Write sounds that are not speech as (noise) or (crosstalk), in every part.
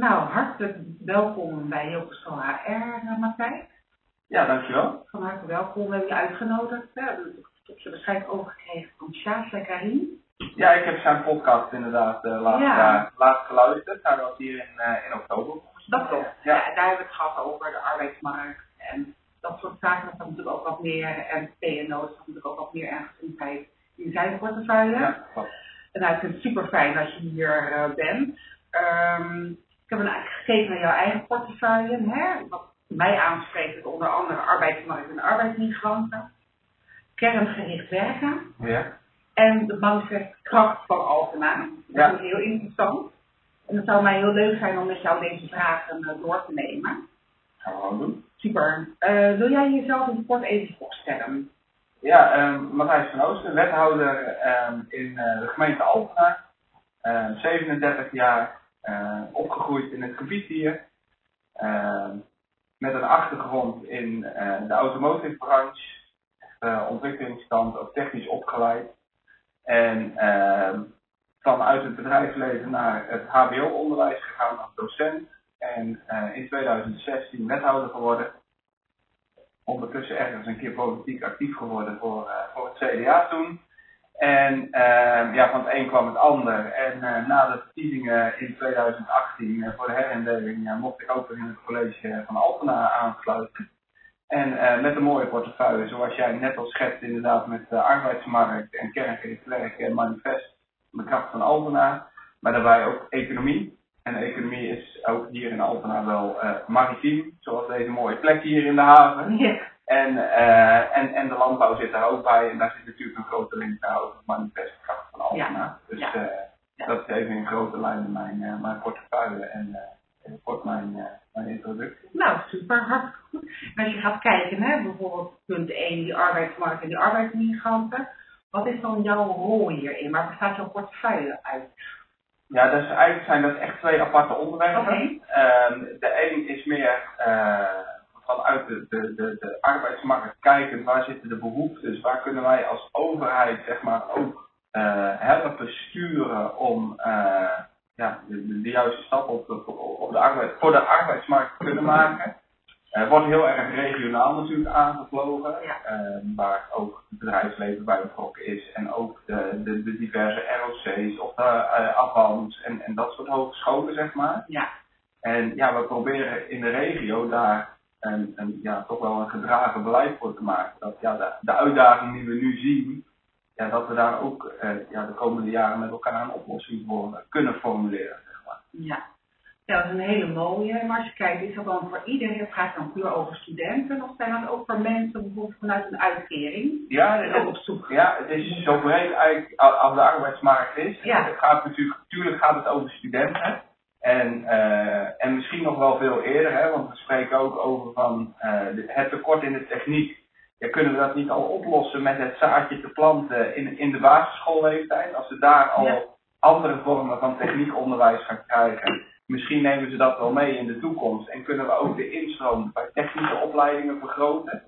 Nou, hartelijk welkom bij Hilversum HR, eh, Matthijs. Ja, dankjewel. Van harte welkom. We hebben je uitgenodigd. We hebben het je waarschijnlijk overgekregen van Sjaas en Karim. Ja, ik heb zijn podcast inderdaad uh, laatst, Ja. eh, laatst geluisterd. Hij was hier in, eh, in oktober. Dat klopt. Ja. Ja. daar hebben we het gehad over de arbeidsmarkt en dat soort zaken. Dat is natuurlijk ook wat meer, en PNO is natuurlijk ook wat meer aan gezondheid in zijn portefeuille. Ja, klopt. En nou, ik vind het super fijn dat je hier bent. Ehm, ik heb een, gekeken naar jouw eigen portefeuille. Hè? Wat mij aanspreekt is onder andere arbeidsmarkt en arbeidsmigranten. Kerngericht werken. Ja. En de manifest kracht van Altena. Dat Ja. is heel interessant. En het zou mij heel leuk zijn om met jou deze vragen eh, door te nemen. Gaan we doen. Super. Eh, wil jij jezelf in kort even voorstellen? Ja, ehm Matthijs van Oosten, wethouder ehm, in eh, de gemeente Altena. Ehm, 37 jaar, opgegroeid in het gebied hier. Ehm, met een achtergrond in eh, de automotive branche. eh ontwikkelingskant, ook technisch opgeleid. En ehm, vanuit het bedrijfsleven naar het HBO-onderwijs gegaan als docent. En eh, in 2016 wethouder geworden ondertussen ergens een keer politiek actief geworden voor, eh, voor het CDA toen. En eh, ja, van het een kwam het ander. En eh, na de verkiezingen in 2018 eh, voor de herindeling eh, mocht ik ook weer in het college van Altena aansluiten. En met een mooie portefeuille, zoals jij net al schetst, inderdaad met de arbeidsmarkt en kerngericht werk en manifest de kracht van Altena. Maar daarbij ook economie. En economie is ook hier in Altena wel maritiem, zoals deze mooie plek hier in de haven. En, eh, en, en de landbouw zit er ook bij en daar zit natuurlijk een grote link naar over het manifest kracht van Altena. Ja. Dus Ja. eh, Ja. dat is even in grote lijnen mijn, eh, mijn portefeuille en eh, kort mijn, mijn introductie. Nou, super, hartstikke goed. En als je gaat kijken, hè, bijvoorbeeld punt 1, die arbeidsmarkt en die arbeidsmigranten. Wat is dan jouw rol hierin? Waar bestaat jouw portefeuille uit? Ja, dat is, eigenlijk zijn dat echt twee aparte onderwerpen. Ehm, de een is meer vanuit de, de, de, de arbeidsmarkt kijken, waar zitten de behoeftes, waar kunnen wij als overheid zeg maar ook eh, helpen sturen om eh, ja, de, de, juiste stap op, de- op de arbeid, voor de arbeidsmarkt te kunnen maken. Eh wordt heel erg regionaal natuurlijk aangevlogen, ehm, waar ook het bedrijfsleven bij betrokken is en ook de, de, de diverse ROC's of de eh, Avans en, en dat soort hogescholen zeg maar. Ja. En ja, we proberen in de regio daar een, een, ja, toch wel een gedragen beleid voor te maken. Dat ja, de, de uitdaging die we nu zien, ja, dat we daar ook eh, ja, de komende jaren met elkaar een oplossing voor eh, kunnen formuleren. Zeg maar. Ja. Ja, dat is een hele mooie. Maar als je kijkt, is dat dan voor iedereen? Het gaat dan puur over studenten of zijn dat ook voor mensen bijvoorbeeld vanuit een uitkering? Ja, ook op zoek? Ja, het is zo breed eigenlijk als de arbeidsmarkt is. Ja. Het gaat natuurlijk, natuurlijk gaat het over studenten. En, eh, en misschien nog wel veel eerder, hè, want we spreken ook over van eh, het tekort in de techniek. Ja, kunnen we dat niet al oplossen met het zaadje te planten in, in de basisschoolleeftijd? Als we daar al Ja. andere vormen van techniekonderwijs gaan krijgen, misschien nemen ze dat wel mee in de toekomst. En kunnen we ook de instroom bij technische opleidingen vergroten.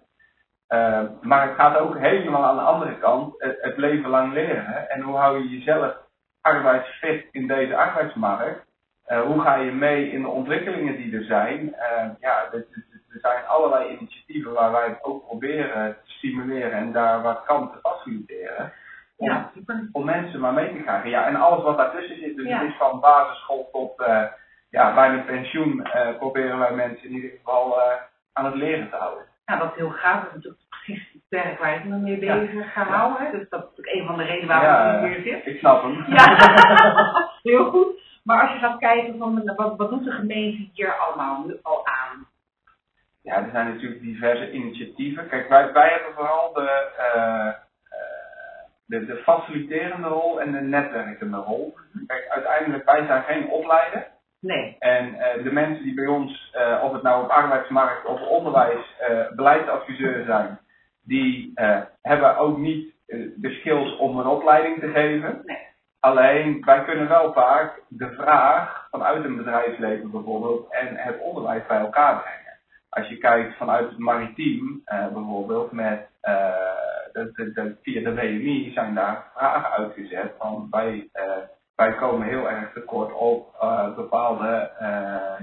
Uh, maar het gaat ook helemaal aan de andere kant, het, het leven lang leren. hè. En hoe hou je jezelf arbeidsfit in deze arbeidsmarkt? Uh, hoe ga je mee in de ontwikkelingen die er zijn? Uh, ja, er, er zijn allerlei initiatieven waar wij het ook proberen te stimuleren en daar wat kan te faciliteren. Om, Ja, super. om mensen maar mee te krijgen. Ja, en alles wat daartussen zit, dus Ja. het is van basisschool tot uh, ja, bij een pensioen, uh, proberen wij mensen in ieder geval uh, aan het leren te houden. Ja, dat is heel gaaf. Dat is natuurlijk precies het werk waar ik me mee Ja. bezig ga houden. Dus dat is natuurlijk een van de redenen waarom Ja, ik hier zit. Ik snap hem. Ja, (laughs) heel goed. Maar als je gaat kijken van wat, wat doet de gemeente hier allemaal nu al aan? Ja, er zijn natuurlijk diverse initiatieven. Kijk, wij, wij hebben vooral de, uh, uh, de, de faciliterende rol en de netwerkende rol. Kijk, uiteindelijk, wij zijn geen opleider. Nee. En uh, de mensen die bij ons, of het nou op arbeidsmarkt of onderwijs, beleidsadviseur zijn, die hebben ook niet de skills om een opleiding te geven. Nee. Alleen, wij kunnen wel vaak de vraag vanuit een bedrijfsleven bijvoorbeeld en het onderwijs bij elkaar brengen. Als je kijkt vanuit het maritiem uh, bijvoorbeeld, met, uh, de, de, de, via de WMI zijn daar vragen uitgezet van wij, uh, wij komen heel erg tekort op bepaalde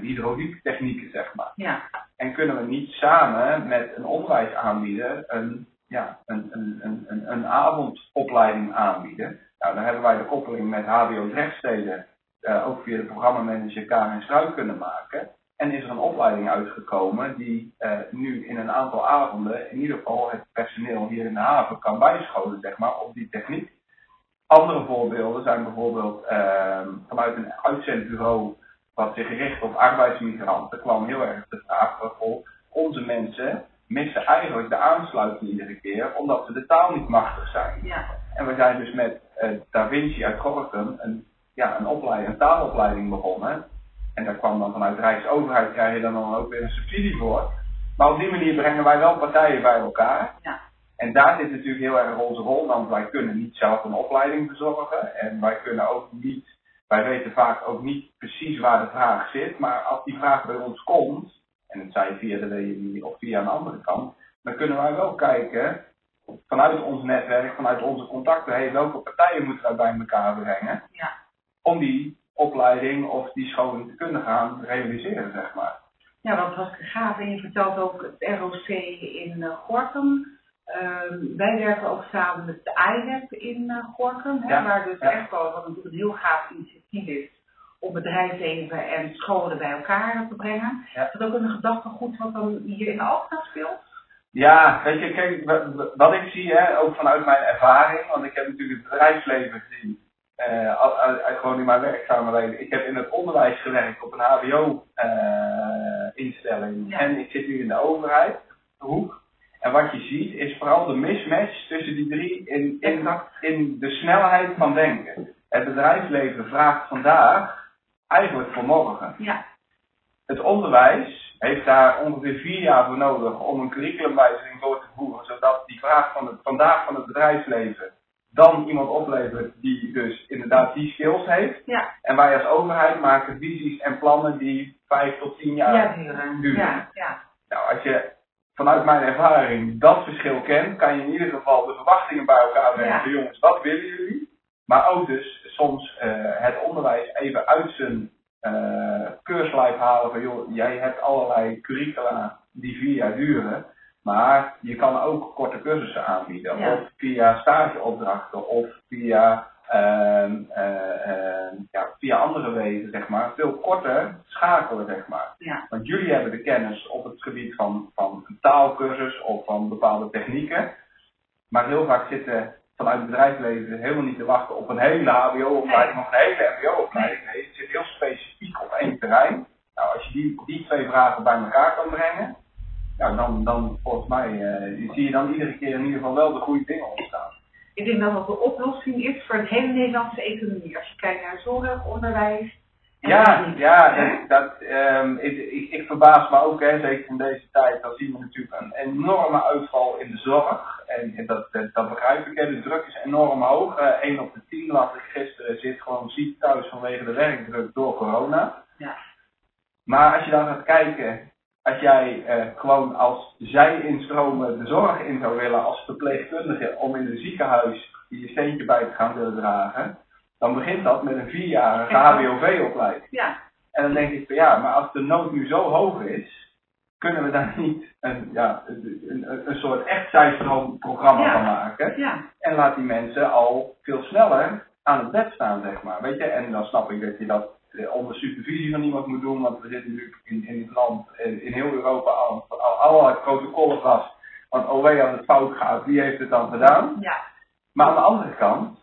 hydrauliektechnieken, zeg maar. Ja. En kunnen we niet samen met een onderwijsaanbieder een, ja, een, een, een, een, avondopleiding aanbieden? Nou, dan hebben wij de koppeling met HBO Drechtsteden uh, ook via de programmamanager Karin Struik kunnen maken. En is er een opleiding uitgekomen die uh, nu in een aantal avonden in ieder geval het personeel hier in de haven kan bijscholen, zeg maar, op die techniek. Andere voorbeelden zijn bijvoorbeeld uh, vanuit een uitzendbureau wat zich richt op arbeidsmigranten, kwam heel erg de vraag waarvoor onze mensen missen eigenlijk de aansluiting iedere keer, omdat ze de taal niet machtig zijn. Ja. En we zijn dus met uh, Da Vinci uit Gorkum een, ja, een, opleiding, een taalopleiding begonnen. En daar kwam dan vanuit de Rijksoverheid krijg je dan ook weer een subsidie voor. Maar op die manier brengen wij wel partijen bij elkaar. Ja. En daar zit natuurlijk heel erg onze rol, want wij kunnen niet zelf een opleiding verzorgen. En wij kunnen ook niet, wij weten vaak ook niet precies waar de vraag zit. Maar als die vraag bij ons komt, en het zij via de WMI of via een andere kant, dan kunnen wij wel kijken vanuit ons netwerk, vanuit onze contacten, hey, welke partijen moeten wij bij elkaar brengen. Ja. Om die opleiding of die scholing te kunnen gaan realiseren, zeg maar. Ja, dat was gaaf. En je vertelt ook het ROC in uh, Gorkum. Uh, wij werken ook samen met de ILAB in uh, Gorkum, hè, Ja, waar dus ja. echt wel wat natuurlijk een heel gaaf initiatief is om bedrijfsleven en scholen bij elkaar te brengen. Ja. Is dat ook een gedachtegoed wat dan hier in de Alpha speelt? Ja, weet je, kijk, wa- wa- wat ik zie, hè, ook vanuit mijn ervaring, want ik heb natuurlijk het bedrijfsleven gezien, eh, gewoon in mijn werkzame leven. Ik heb in het onderwijs gewerkt op een HBO-instelling Ja. en ik zit nu in de overheid, hoek. En wat je ziet is vooral de mismatch tussen die drie in, in, in de snelheid van denken. Het bedrijfsleven vraagt vandaag eigenlijk voor morgen. Ja, Het onderwijs heeft daar ongeveer vier jaar voor nodig om een curriculumwijziging door te voeren, zodat die vraag van het, vandaag van het bedrijfsleven dan iemand oplevert die dus inderdaad die skills heeft. ja, En wij als overheid maken visies en plannen die vijf tot tien jaar ja, duren. duren. Ja, ja, Nou, als je vanuit mijn ervaring dat verschil kent, kan je in ieder geval de verwachtingen bij elkaar brengen. Jongens, wat willen jullie? Maar ook dus soms eh, het onderwijs even uit zijn keurslijf halen van joh, jij hebt allerlei curricula die vier jaar duren. Maar je kan ook korte cursussen aanbieden. Ja. Of via stageopdrachten of via, ehm, eh, ehm, ja, via andere wegen, zeg maar. Veel korter schakelen, zeg maar. ja, Want jullie hebben de kennis op het gebied van, van taalkursus of van bepaalde technieken. Maar heel vaak zitten vanuit het bedrijfsleven helemaal niet te wachten op een hele HBO-opleiding of een hele MBO-opleiding. Nee, het zit heel specifiek op één terrein. Nou, als je die, die twee vragen bij elkaar kan brengen, nou, dan, dan volgens mij eh, zie je dan iedere keer in ieder geval wel de goede dingen ontstaan. Ik denk dat dat de oplossing is voor een hele Nederlandse economie. Als je kijkt naar zorg, onderwijs. Ja, ja, dat, dat, ehm, ik, ik, ik verbaas me ook, hè, zeker in deze tijd, dan zien we natuurlijk een enorme uitval in de zorg. En, en dat, dat, dat begrijp ik, hè. de druk is enorm hoog. 1 op de 10 las ik gisteren zit gewoon ziek thuis vanwege de werkdruk door corona. Ja. Maar als je dan gaat kijken, als jij eh, gewoon als zij instromen de zorg in zou willen als verpleegkundige om in een ziekenhuis je steentje bij te gaan willen dragen, dan begint dat met een vierjarige. HBOV-opleiding. Ja, En dan denk ik van ja, maar als de nood nu zo hoog is, kunnen we daar (laughs) niet een, ja, een, een, soort echtcijferprogramma Ja. van maken. ja, En laat die mensen al veel sneller aan het bed staan, zeg maar. Weet je, en dan snap ik dat je dat eh, onder supervisie van iemand moet doen, want we zitten nu in, in het land, in, heel Europa, al, al allerlei protocollen vast. Want oh wee, als het fout gaat, wie heeft het dan gedaan? ja, Maar aan de andere kant,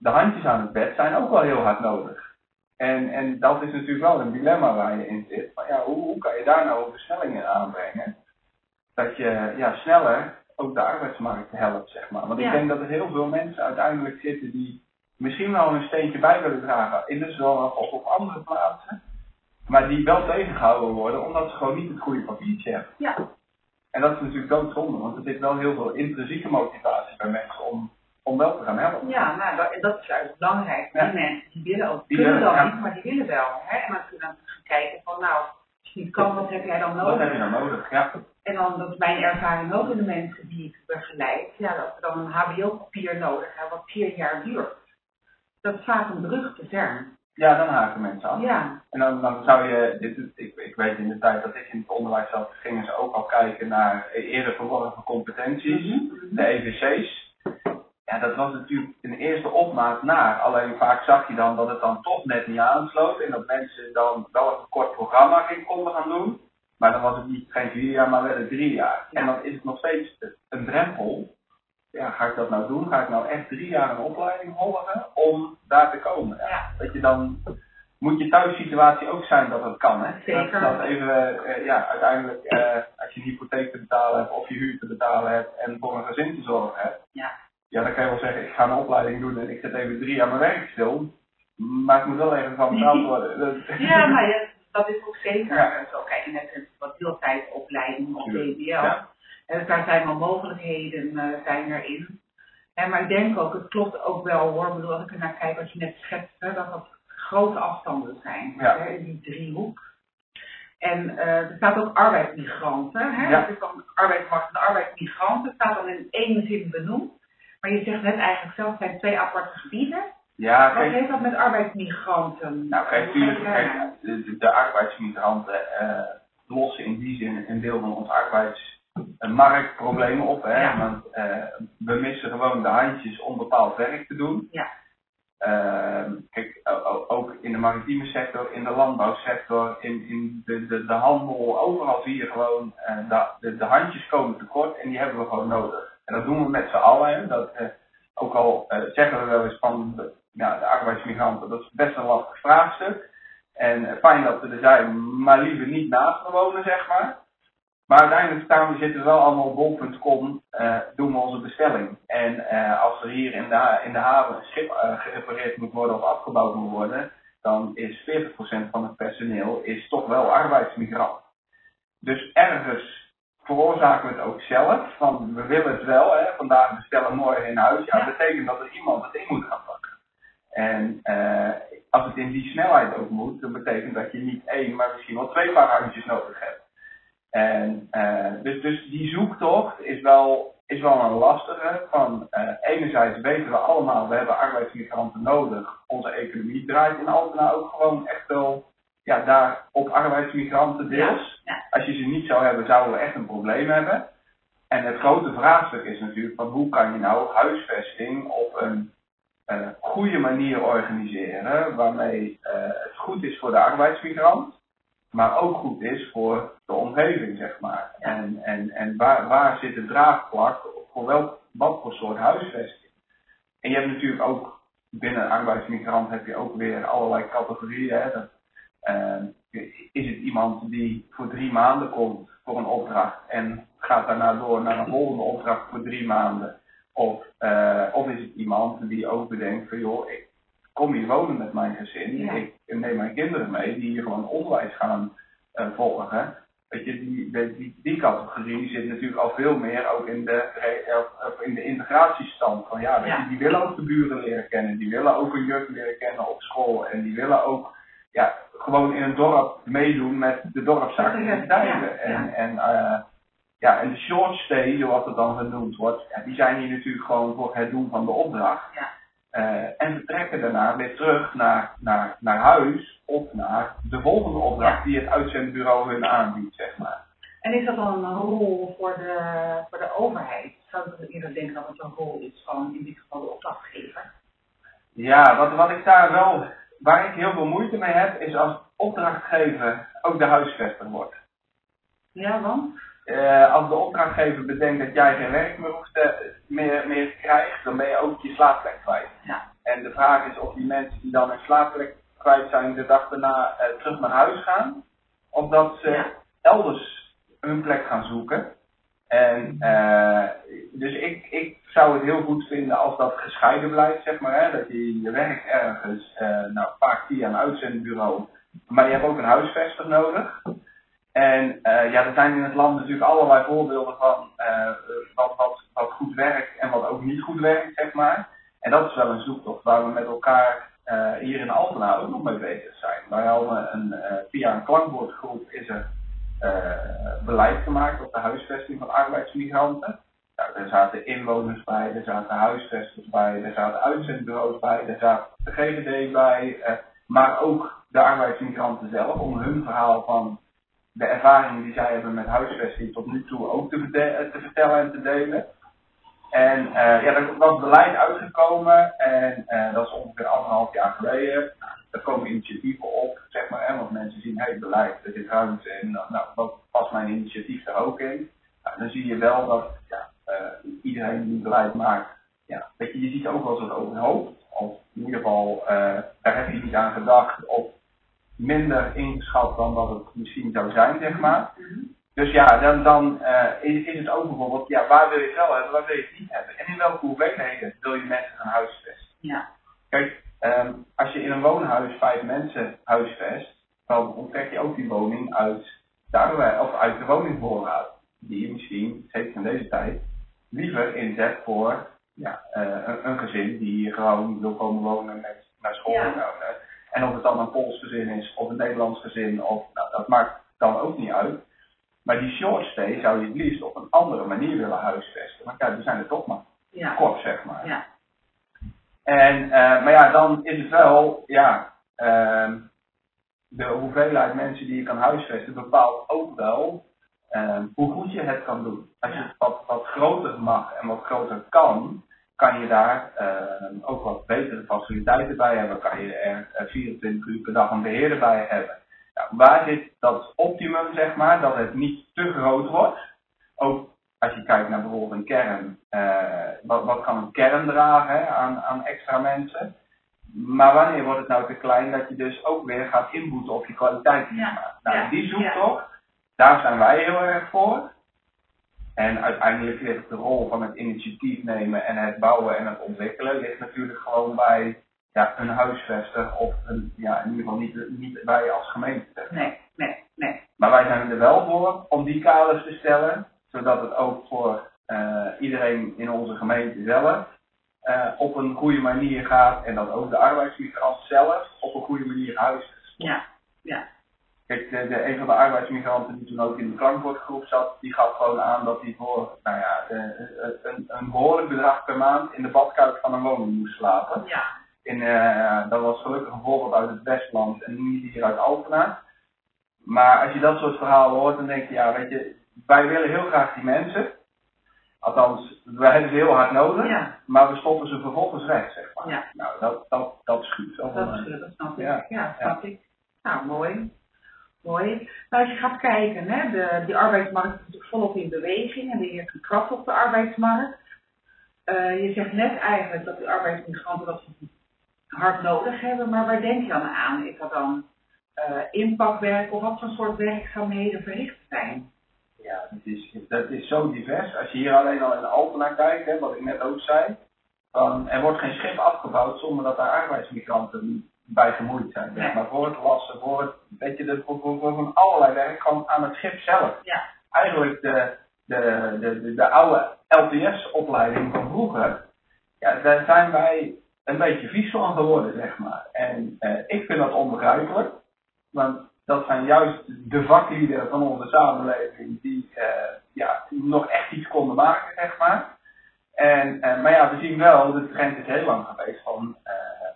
de handjes aan het bed zijn ook wel heel hard nodig. En, en dat is natuurlijk wel een dilemma waar je in zit. Maar ja, hoe, hoe kan je daar nou versnellingen aanbrengen? Dat je ja, sneller ook de arbeidsmarkt helpt, zeg maar. Want Ja. ik denk dat er heel veel mensen uiteindelijk zitten die misschien wel een steentje bij willen dragen in de zorg of op andere plaatsen. Maar die wel tegengehouden worden omdat ze gewoon niet het goede papiertje hebben. ja, En dat is natuurlijk doodzonde, want er zit wel heel veel intrinsieke motivatie bij mensen om, om wel te gaan helpen. ja, nou, dat, is juist belangrijk. Ja. Die mensen die willen ook, Die kunnen dan ja. niet, maar die willen wel. Hè? En dan kunnen we gaan kijken van nou, niet kan, wat heb jij dan Wat nodig? heb je dan nodig? Ja. En dan, dat is mijn ervaring ook in de mensen die ik begeleid, ja, dat we dan een HBO-papier nodig hebben, wat vier jaar duurt. dat is vaak een brug te ver. Ja, dan haken mensen af. Ja. En dan, dan zou je, dit, is- ik, ik weet in de tijd dat ik in het onderwijs zat, gingen ze ook al kijken naar eerder verworven competenties, Mhm. de EVC's. Ja, dat was natuurlijk een eerste opmaat naar. Alleen vaak zag je dan dat het dan toch net niet aansloot en dat mensen dan wel een kort programma konden gaan doen. Maar dan was het niet geen vier jaar, maar wel een drie jaar. Ja. En dan is het nog steeds een drempel. Ja, ga ik dat nou doen? Ga ik nou echt drie jaar een opleiding volgen om daar te komen? Ja. Dat je dan moet je thuissituatie ook zijn dat het kan. Hè? Zeker. Dat, dat even, eh, ja, uiteindelijk, eh, als je een hypotheek te betalen hebt of je huur te betalen hebt en voor een gezin te zorgen hebt. Ja. Ja, dan kan je wel zeggen, ik ga een opleiding doen en ik zet even drie jaar mijn werk stil. Maar het moet wel even van betaald worden. Dat- Ja, maar ja, dat is ook zeker Ja. zo. Kijk, je hebt een wat deeltijdopleiding of Tuurlijk, DBL. ja. En dus daar zijn wel mogelijkheden eh, zijn erin. En, maar ik denk ook, het klopt ook wel hoor. Ik bedoel, als ik er naar kijk wat je net schetste, dat dat grote afstanden zijn. Ja. Hè, in die driehoek. En eh, er staat ook arbeidsmigranten. Hè? Ja. Is dan arbeidsmarkt en arbeidsmigranten. staat dan in één zin benoemd. Maar je zegt net eigenlijk zelf, het zijn twee aparte gebieden. Ja, Wat kijk, heeft dat met arbeidsmigranten? nou, kijk, tuurlijk, kijk de, de, de arbeidsmigranten eh, lossen in die zin een deel van ons arbeidsmarktprobleem op. Hè? Ja. Want eh, we missen gewoon de handjes om bepaald werk te doen. Ja. Ehm, kijk, ook in de maritieme sector, in de landbouwsector, in, in de, de, de handel, overal zie je gewoon eh, de, de, de handjes komen tekort en die hebben we gewoon nodig. En dat doen we met z'n allen. Dat, eh, ook al eh, zeggen we wel eens van de, de arbeidsmigranten, dat is best een lastig vraagstuk. En eh, fijn dat we er zijn, maar liever niet naast wonen, zeg maar. Maar uiteindelijk staan we, zitten we wel allemaal op bol.com, eh, doen we onze bestelling. En eh, als er hier in de, in de haven een schip eh, gerepareerd moet worden of afgebouwd moet worden, dan is 40% van het personeel is toch wel arbeidsmigrant. Dus ergens veroorzaken we het ook zelf, van we willen het wel, hè, vandaag bestellen, morgen in huis. Ja, dat betekent dat er iemand het in moet gaan pakken. En eh, als het in die snelheid ook moet, dan betekent dat je niet één, maar misschien wel twee paar handjes nodig hebt. En eh, dus, dus die zoektocht is wel, is wel een lastige. Van eh, enerzijds weten we allemaal, we hebben arbeidsmigranten nodig. Onze economie draait in Altena ook gewoon echt wel ja, daar op arbeidsmigranten deels. Ja, ja. Als je ze niet zou hebben, zouden we echt een probleem hebben. En het grote vraagstuk is natuurlijk van hoe kan je nou huisvesting op een eh, goede manier organiseren, waarmee eh, het goed is voor de arbeidsmigrant, maar ook goed is voor de omgeving, zeg maar. Ja. En, en, en waar, waar zit het draagvlak voor welk, wat voor soort huisvesting? En je hebt natuurlijk ook binnen een arbeidsmigrant heb je ook weer allerlei categorieën. Hè? Dat, is het iemand die voor drie maanden komt voor een opdracht en gaat daarna door naar een volgende opdracht voor drie maanden? Of, eh, of is het iemand die ook bedenkt van joh, ik kom hier wonen met mijn gezin, Ja. ik neem mijn kinderen mee die hier gewoon onderwijs gaan eh, volgen. Weet je, die, die, die categorie zit natuurlijk al veel meer ook in de, of- of in de integratiestand. Van ja, je, die willen ook de buren leren kennen, die willen ook een juf leren kennen op school en die willen ook ja, gewoon in een dorp meedoen met de dorpsactiviteiten. En, en, eh, ja, en de short stay, zoals het dan genoemd wordt, ja, die zijn hier natuurlijk gewoon voor het doen van de opdracht. Ja. Eh, en vertrekken daarna weer terug naar, naar, naar huis of naar de volgende opdracht die het uitzendbureau hun aanbiedt, zeg maar. En is dat dan een rol voor de, voor de overheid? Zou ik eerder denken dat het een rol is van in dit geval de opdrachtgever? Ja, wat, wat ik daar wel, waar ik heel veel moeite mee heb, is als opdrachtgever ook de huisvester wordt. Ja, want? Eh, als de opdrachtgever bedenkt dat jij geen werk meer, hoeft te, meer, meer krijgt, dan ben je ook je slaapplek kwijt. Ja. En de vraag is of die mensen die dan hun slaapplek kwijt zijn, de dag daarna eh, terug naar huis gaan. Of dat ze Ja. elders hun plek gaan zoeken. En eh, dus ik, ik zou het heel goed vinden als dat gescheiden blijft, zeg maar. Hè? Dat je je werk ergens, eh, nou vaak via een uitzendbureau, maar je hebt ook een huisvester nodig. En eh, ja, er zijn in het land natuurlijk allerlei voorbeelden van wat, wat, wat goed werkt en wat ook niet goed werkt, zeg maar. En dat is wel een zoektocht waar we met elkaar hier in Altena ook nog mee bezig zijn. Wij hadden een, via een klankbordgroep is er beleid gemaakt op de huisvesting van arbeidsmigranten. Nou, er zaten inwoners bij, er zaten huisvesters bij, er zaten uitzendbureaus bij, er zat de GGD bij, eh, maar ook de arbeidsmigranten zelf om hun verhaal van de ervaringen die zij hebben met huisvesting tot nu toe ook te, te vertellen en te delen. En ja, er was beleid uitgekomen en dat is ongeveer anderhalf jaar geleden. Er komen initiatieven op, zeg maar, hè, want mensen zien, hé, hey, beleid, er zit ruimte in, nou, nou, wat past mijn initiatief daar ook in? Nou, dan zie je wel dat ja, uh, iedereen die beleid maakt, ja, weet je, je ziet ook wel eens wat overhoop. Of in ieder geval, daar heb je niet aan gedacht, of minder ingeschat dan dat het misschien zou zijn, zeg maar. Mm dus ja, dan, dan uh, is, is, het ook bijvoorbeeld, ja, waar wil je het wel hebben, waar wil je het niet hebben? En in welke hoeveelheden wil je mensen gaan huisvesten? Ja. Kijk, um, als je in een woonhuis vijf mensen huisvest, dan onttrek je ook die woning uit, daar, of uit de woningvoorraad. Die je misschien, zeker in deze tijd, liever inzet voor ja, uh, een, een, gezin die gewoon wil komen wonen met naar school. Ja. Nou, en of het dan een Pools gezin is, of een Nederlands gezin, of, nou, dat maakt dan ook niet uit. Maar die short stay zou je het liefst op een andere manier willen huisvesten. Maar ja, die zijn er toch maar ja. kort, zeg maar. Ja. En, uh, maar ja, dan is het wel, ja, uh, de hoeveelheid mensen die je kan huisvesten bepaalt ook wel uh, hoe goed je het kan doen. Als je het wat, wat groter mag en wat groter kan, kan je daar uh, ook wat betere faciliteiten bij hebben. Kan je er 24 uur per dag een beheerder bij hebben waar zit dat optimum, zeg maar, dat het niet te groot wordt? Ook als je kijkt naar bijvoorbeeld een kern, uh, wat, wat, kan een kern dragen aan, aan extra mensen? Maar wanneer wordt het nou te klein dat je dus ook weer gaat inboeten op je kwaliteit? Ja. Nou, die zoektocht, daar zijn wij heel erg voor. En uiteindelijk ligt de rol van het initiatief nemen en het bouwen en het ontwikkelen ligt natuurlijk gewoon bij ja, een huisvester of een, ja, in ieder geval niet, niet wij als gemeente. Nee, nee, nee. Maar wij zijn er wel voor om die kaders te stellen, zodat het ook voor uh, iedereen in onze gemeente zelf uh, op een goede manier gaat en dat ook de arbeidsmigrant zelf op een goede manier huisvest. Ja, ja. Kijk, de, de, een van de arbeidsmigranten die toen ook in de klankwoordgroep zat, die gaf gewoon aan dat hij voor nou ja, de, een, een behoorlijk bedrag per maand in de badkuip van een woning moest slapen. Ja. In, uh, dat was gelukkig een voorbeeld uit het Westland en niet hier uit Alpena. Maar als je dat soort verhalen hoort, dan denk je, ja, weet je, wij willen heel graag die mensen. Althans, wij hebben ze heel hard nodig, ja. maar we stoppen ze vervolgens weg, zeg maar. Ja. Nou, dat, dat, dat schuurt. Dat schuurt, dat snap ik. Ja, ja snap ik. Nou, mooi. Mooi. Nou, als je gaat kijken, hè, de, die arbeidsmarkt is natuurlijk volop in beweging en er heerst een op de arbeidsmarkt. Uh, je zegt net eigenlijk dat die arbeidsmigranten dat hard nodig hebben, maar waar denk je dan aan? Is dat dan uh, inpakwerk of wat voor soort werkzaamheden verricht zijn? Ja, dat is, dat is zo divers. Als je hier alleen al in de Alpena kijkt, hè, wat ik net ook zei, dan er wordt geen schip afgebouwd zonder dat daar arbeidsmigranten bij gemoeid zijn. Nee. Maar voor het lassen, voor het, weet je, de, voor, voor, allerlei werk gewoon aan het schip zelf. Ja. Eigenlijk de, de, de, de, de oude LTS-opleiding van vroeger, ja, daar zijn wij een beetje vies van geworden, zeg maar. En uh, ik vind dat onbegrijpelijk, want dat zijn juist de vaklieden van onze samenleving die uh, ja, nog echt iets konden maken, zeg maar. En, uh, maar ja, we zien wel, de trend is heel lang geweest van,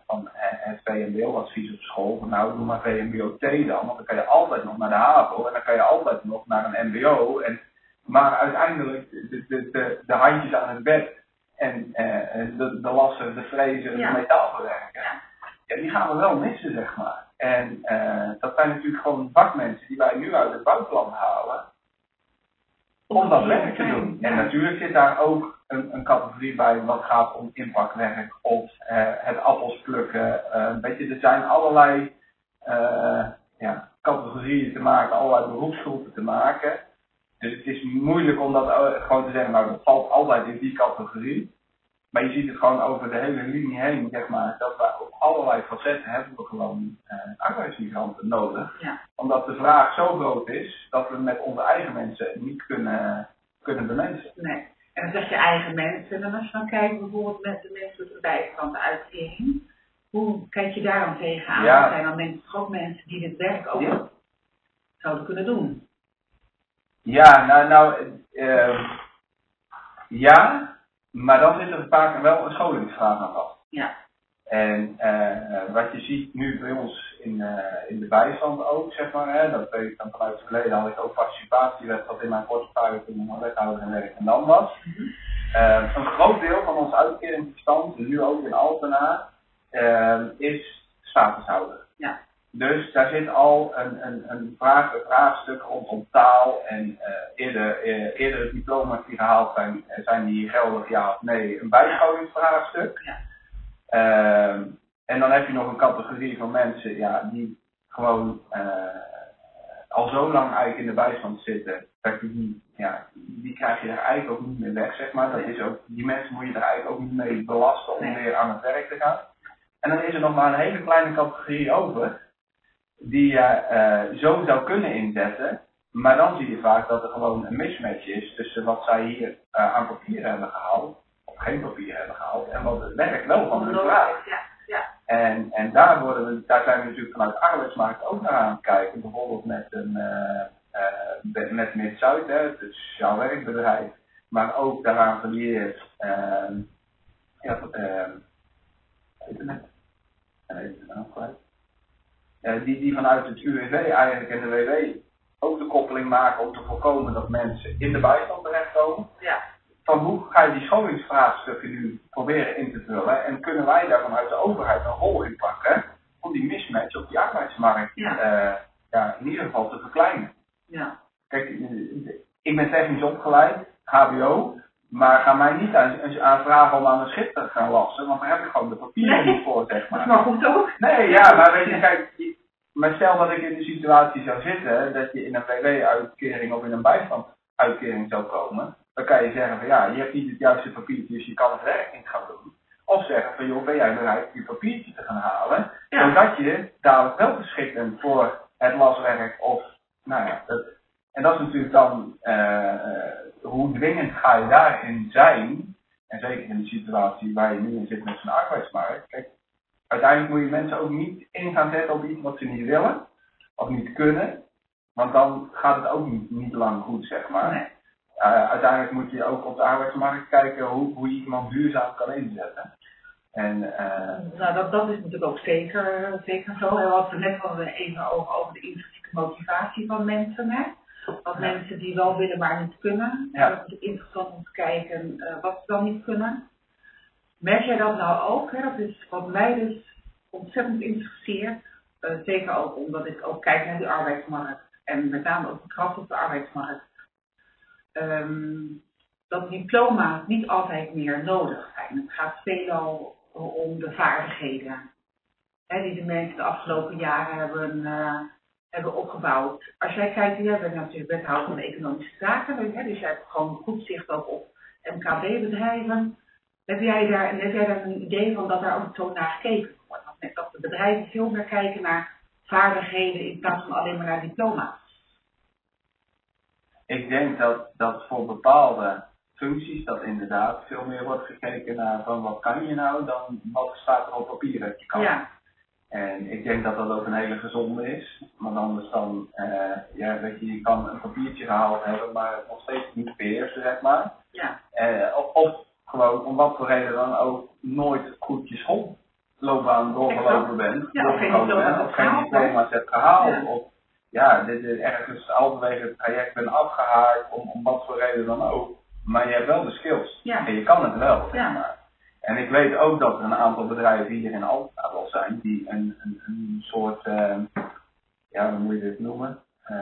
van het VMBO-advies op school. Van nou, doe maar VMBO-T dan, want dan kan je altijd nog naar de HAVO en dan kan je altijd nog naar een MBO. En, maar uiteindelijk, de, de, de, de handjes aan het bed en de, de lassen, de frezen, ja. de metaalverwerken. Ja. die gaan we wel missen, zeg maar. En uh, dat zijn natuurlijk gewoon vakmensen die wij nu uit het buitenland halen. Om dat werk te doen. En natuurlijk zit daar ook een, een categorie bij wat gaat om inpakwerk of uh, het appels plukken. weet je, er zijn allerlei ja, categorieën te maken, allerlei beroepsgroepen te maken. Dus het is moeilijk om dat gewoon te zeggen, nou dat valt altijd in die categorie. Maar je ziet het gewoon over de hele linie heen, zeg maar, dat we op allerlei facetten hebben we gewoon uh, arbeidsmigranten nodig. Ja. Omdat de vraag zo groot is dat we met onze eigen mensen niet kunnen, kunnen bemensen. Nee. En dan zeg je eigen mensen. En als je dan kijkt bijvoorbeeld met de mensen met bijstand, de uitkering. Hoe kijk je daar dan tegenaan? Ja. Er zijn dan mensen, ook mensen die dit werk ook Ja. zouden kunnen doen. Ja, nou, nou uh, Ja, maar dan zit er vaak wel een scholingsvraag aan vast. Ja. En uh, wat je ziet nu bij ons in, uh, in de bijstand ook, zeg maar, hè, dat weet ik dan vanuit het verleden had ik ook participatiewet wat in mijn portefeuille toen ik wethouder en werk en dan was. Mm -hmm. uh, een groot deel van onze uitkeringsbestand, nu ook in Altena, is statushouder. Ja. Dus daar zit al een, een, een, vraag, een vraagstuk rondom taal en eerder, eerder het diploma's die gehaald zijn, zijn die geldig ja of nee, een bijscholingsvraagstuk. Ja. Uh, en dan heb je nog een categorie van mensen ja, die gewoon al zo lang eigenlijk in de bijstand zitten, dat je die, ja, die krijg je er eigenlijk ook niet meer weg, zeg maar. Dat is ook, die mensen moet je er eigenlijk ook niet mee belasten om weer aan het werk te gaan. En dan is er nog maar een hele kleine categorie over, die je uh, zo zou kunnen inzetten, maar dan zie je vaak dat er gewoon een mismatch is tussen wat zij hier uh, aan papier hebben gehaald of geen papier hebben gehaald en wat het werk wel van hun vraagt. Ja, ja. En, en daar, worden we, daar zijn we natuurlijk vanuit de arbeidsmarkt ook naar aan het kijken. Bijvoorbeeld met, een, uh, met Mid-Zuid, het sociaal werkbedrijf. Maar ook daaraan gelieerd, uh, ja, uh, het weet het nou kwijt. Uh, die, die vanuit het UWV eigenlijk en de WW ook de koppeling maken om te voorkomen dat mensen in de bijstand terechtkomen. Ja van hoe ga je die scholingsvraagstukken nu proberen in te vullen en kunnen wij daar vanuit de overheid een rol in pakken om die mismatch op die arbeidsmarkt ja. Uh, ja, in ieder geval te verkleinen. Ja. Kijk, ik ben technisch opgeleid, HBO, maar ga mij niet aan, aan vragen om aan een schip te gaan lassen, want daar heb ik gewoon de papieren niet voor, zeg maar. Maar goed ook. Nee, ja, maar weet je, kijk, maar stel dat ik in de situatie zou zitten dat je in een WW-uitkering of in een bijstandsuitkering zou komen, dan kan je zeggen van ja, je hebt niet het juiste papiertje, dus je kan het werk niet gaan doen. Of zeggen van joh, ben jij bereid je papiertje te gaan halen, ja. zodat je dadelijk wel geschikt bent voor het laswerk of, nou ja, dat, en dat is natuurlijk dan, uh, uh, hoe dwingend ga je daarin zijn, en zeker in de situatie waar je nu in zit met zo'n arbeidsmarkt. Kijk, uiteindelijk moet je mensen ook niet in gaan zetten op iets wat ze niet willen, of niet kunnen, want dan gaat het ook niet, niet lang goed, zeg maar. Nee. Uh, uiteindelijk moet je ook op de arbeidsmarkt kijken hoe, hoe je iemand duurzaam kan inzetten. En, uh, nou, dat, dat is natuurlijk ook zeker, zeker zo. We hadden net we even over, over de intrinsieke motivatie van mensen. Hè? Want ja. mensen die wel willen, maar niet kunnen. Ja. Dat is interessant om te kijken uh, wat ze dan niet kunnen. Merk jij dat nou ook? Hè? Dat is wat mij dus ontzettend interesseert. Uh, zeker ook omdat ik ook kijk naar die arbeidsmarkt. En met name ook de kracht op de arbeidsmarkt. Um, dat diploma's niet altijd meer nodig zijn. Het gaat veelal om de vaardigheden hè, die de mensen de afgelopen jaren hebben, uh, hebben opgebouwd. Als jij kijkt, jij bent natuurlijk wethouder van economische zaken, hè, dus jij hebt gewoon goed zicht ook op MKB-bedrijven. Heb jij, daar, heb jij daar een idee van dat daar ook zo naar gekeken wordt? Dat de bedrijven veel meer kijken naar vaardigheden in plaats van alleen maar naar diploma's? ik denk dat, dat voor bepaalde functies dat inderdaad veel meer wordt gekeken naar van wat kan je nou dan wat staat er op papier dat je kan. Ja. En ik denk dat dat ook een hele gezonde is. Want anders dan, uh, ja, weet je, je kan een papiertje gehaald hebben, maar nog steeds niet beheersen, zeg maar. Ja. Uh, of, of gewoon om wat voor reden dan ook nooit goed je schoolloopbaan doorgelopen bent. Ja, of geen diploma's of geen diploma's hebt gehaald. Ja. Of, ja, dit is ergens halverwege het traject ben afgehaakt, om, om wat voor reden dan ook. Maar je hebt wel de skills. Ja. En je kan het wel, zeg Ja. maar. En ik weet ook dat er een aantal bedrijven hier in Alkmaar wel zijn, die een, een, een soort, uh, ja, hoe moet je dit noemen? Uh,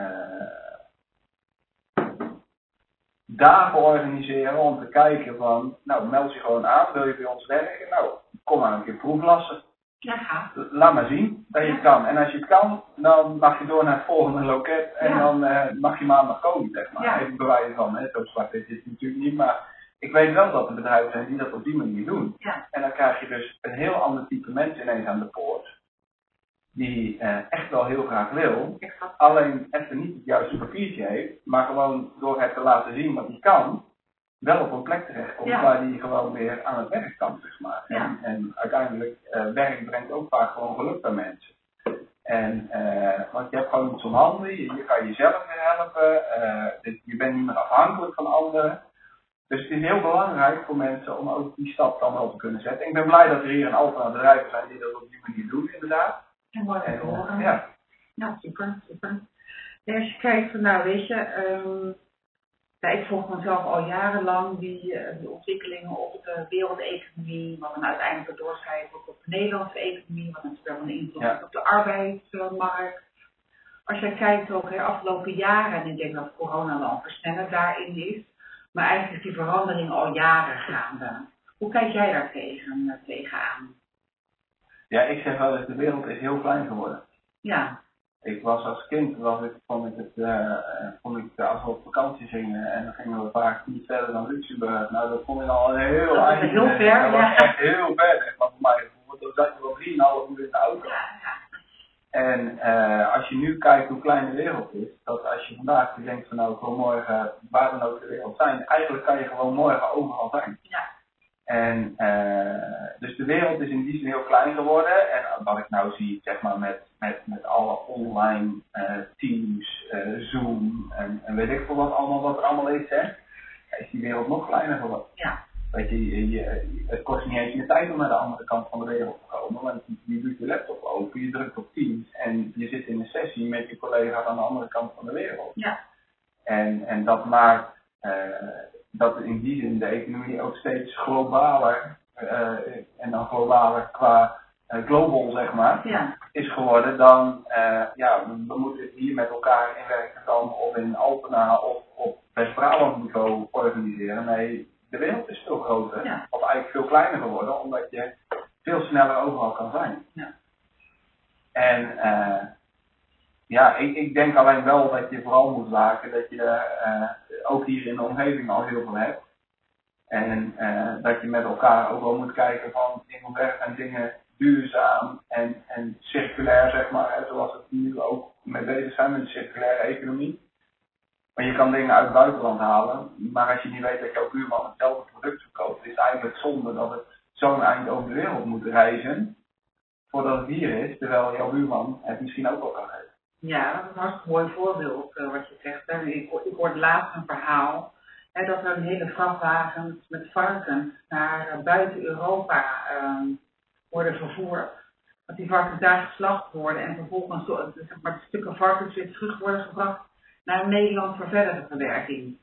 dagen organiseren om te kijken van, nou, meld je gewoon aan, wil je bij ons werken? Nou, kom maar een keer proeflassen. Ja, ga. Laat maar zien dat je het kan. En als je het kan, dan mag je door naar het volgende loket en Ja. dan uh, mag je maandag komen, zeg maar. Ja. Even bewijzen van, hè, zo zwart is het natuurlijk niet, maar ik weet wel dat er bedrijven zijn die dat op die manier doen. Ja. En dan krijg je dus een heel ander type mensen ineens aan de poort, die uh, echt wel heel graag wil, Exact. alleen even niet het juiste papiertje heeft, maar gewoon door het te laten zien wat hij kan, wel op een plek terechtkomt Ja. waar hij gewoon weer aan het werk kan, zeg maar. Ja. En, en uiteindelijk, uh, werk brengt ook vaak gewoon geluk bij mensen. En, uh, want je hebt gewoon iets om handen, je, je kan jezelf weer helpen, dit- je bent niet meer afhankelijk van anderen. Dus het is heel belangrijk voor mensen om ook die stap dan wel te kunnen zetten. Ik ben blij dat er hier een Alpha bedrijven zijn die dat op die manier doen, inderdaad. En mooi om te En, horen. ja. Ja, super, super. Als je kijkt van, nou weet je, ehm, ik volg mezelf al jarenlang die, eh, die ontwikkelingen op de wereldeconomie, wat dan uiteindelijk het doorschrijft op de Nederlandse economie, wat natuurlijk wel een invloed Ja. op de arbeidsmarkt. Als je kijkt ook de afgelopen jaren, en ik denk dat corona wel een versneller daarin is, maar eigenlijk is die verandering al jaren gaande. Hoe kijk jij daar tegen, eh, tegenaan? ja, ik zeg wel eens, de wereld is heel klein geworden. Ja, Ik was als kind, was ik, vond ik het, vond ik, als we op vakantie gingen en dan gingen we vaak niet verder dan Luxemburg. Nou, dat vond ik al een heel Dat eind. heel ver, Dat ja. was echt heel ver, maar voor mij zat je wel 3,5 uur in de auto. ja, ja. En eh, als je nu kijkt hoe klein de wereld is, dat als je vandaag denkt van nou ik wil morgen waar dan ook de wereld zijn, eigenlijk kan je gewoon morgen overal zijn. Ja. En eh, dus de wereld is in die zin heel klein geworden. En wat ik nou zie, zeg maar, met, met, met alle online eh, teams, Zoom en, en weet ik veel wat allemaal wat er allemaal is, hè, is die wereld nog kleiner geworden. Ja. Weet je, het kost niet eens meer tijd om naar de andere kant van de wereld te komen. Want je, doet je laptop open, je drukt op Teams en je zit in een sessie met je collega's aan de andere kant van de wereld. Ja. En, en dat maakt eh, dat in die zin de economie ook steeds globaler, eh, en dan globaler qua eh, global zeg maar, Ja, is geworden dan, ja, we, we moeten het hier met elkaar in Werkendam of in Altena of op West-Brabant niveau organiseren. Nee, de wereld is veel groter, Ja. of eigenlijk veel kleiner geworden, omdat je veel sneller overal kan zijn. Ja. En eh, ja, ik, ik denk alleen wel dat je vooral moet waken dat je eh, ook hier in de omgeving al heel veel hebt. En eh, dat je met elkaar ook wel moet kijken van in hoeverre zijn dingen duurzaam en, en circulair, zeg maar, hè, zoals we nu ook mee bezig zijn met de circulaire economie. Maar je kan dingen uit het buitenland halen, maar als je niet weet dat jouw buurman hetzelfde product verkoopt, is het eigenlijk zonde dat het zo'n eind over de wereld moet reizen voordat het hier is, terwijl jouw buurman het misschien ook wel kan geven. ja, dat is een hartstikke mooi voorbeeld eh, wat je zegt. Ik, ik hoorde laatst een verhaal hè, dat er een hele vrachtwagens met varkens naar eh, buiten Europa ehm, worden vervoerd. Dat die varkens daar geslacht worden en vervolgens door, zeg maar, stukken varkens weer terug worden gebracht naar Nederland voor verdere verwerking.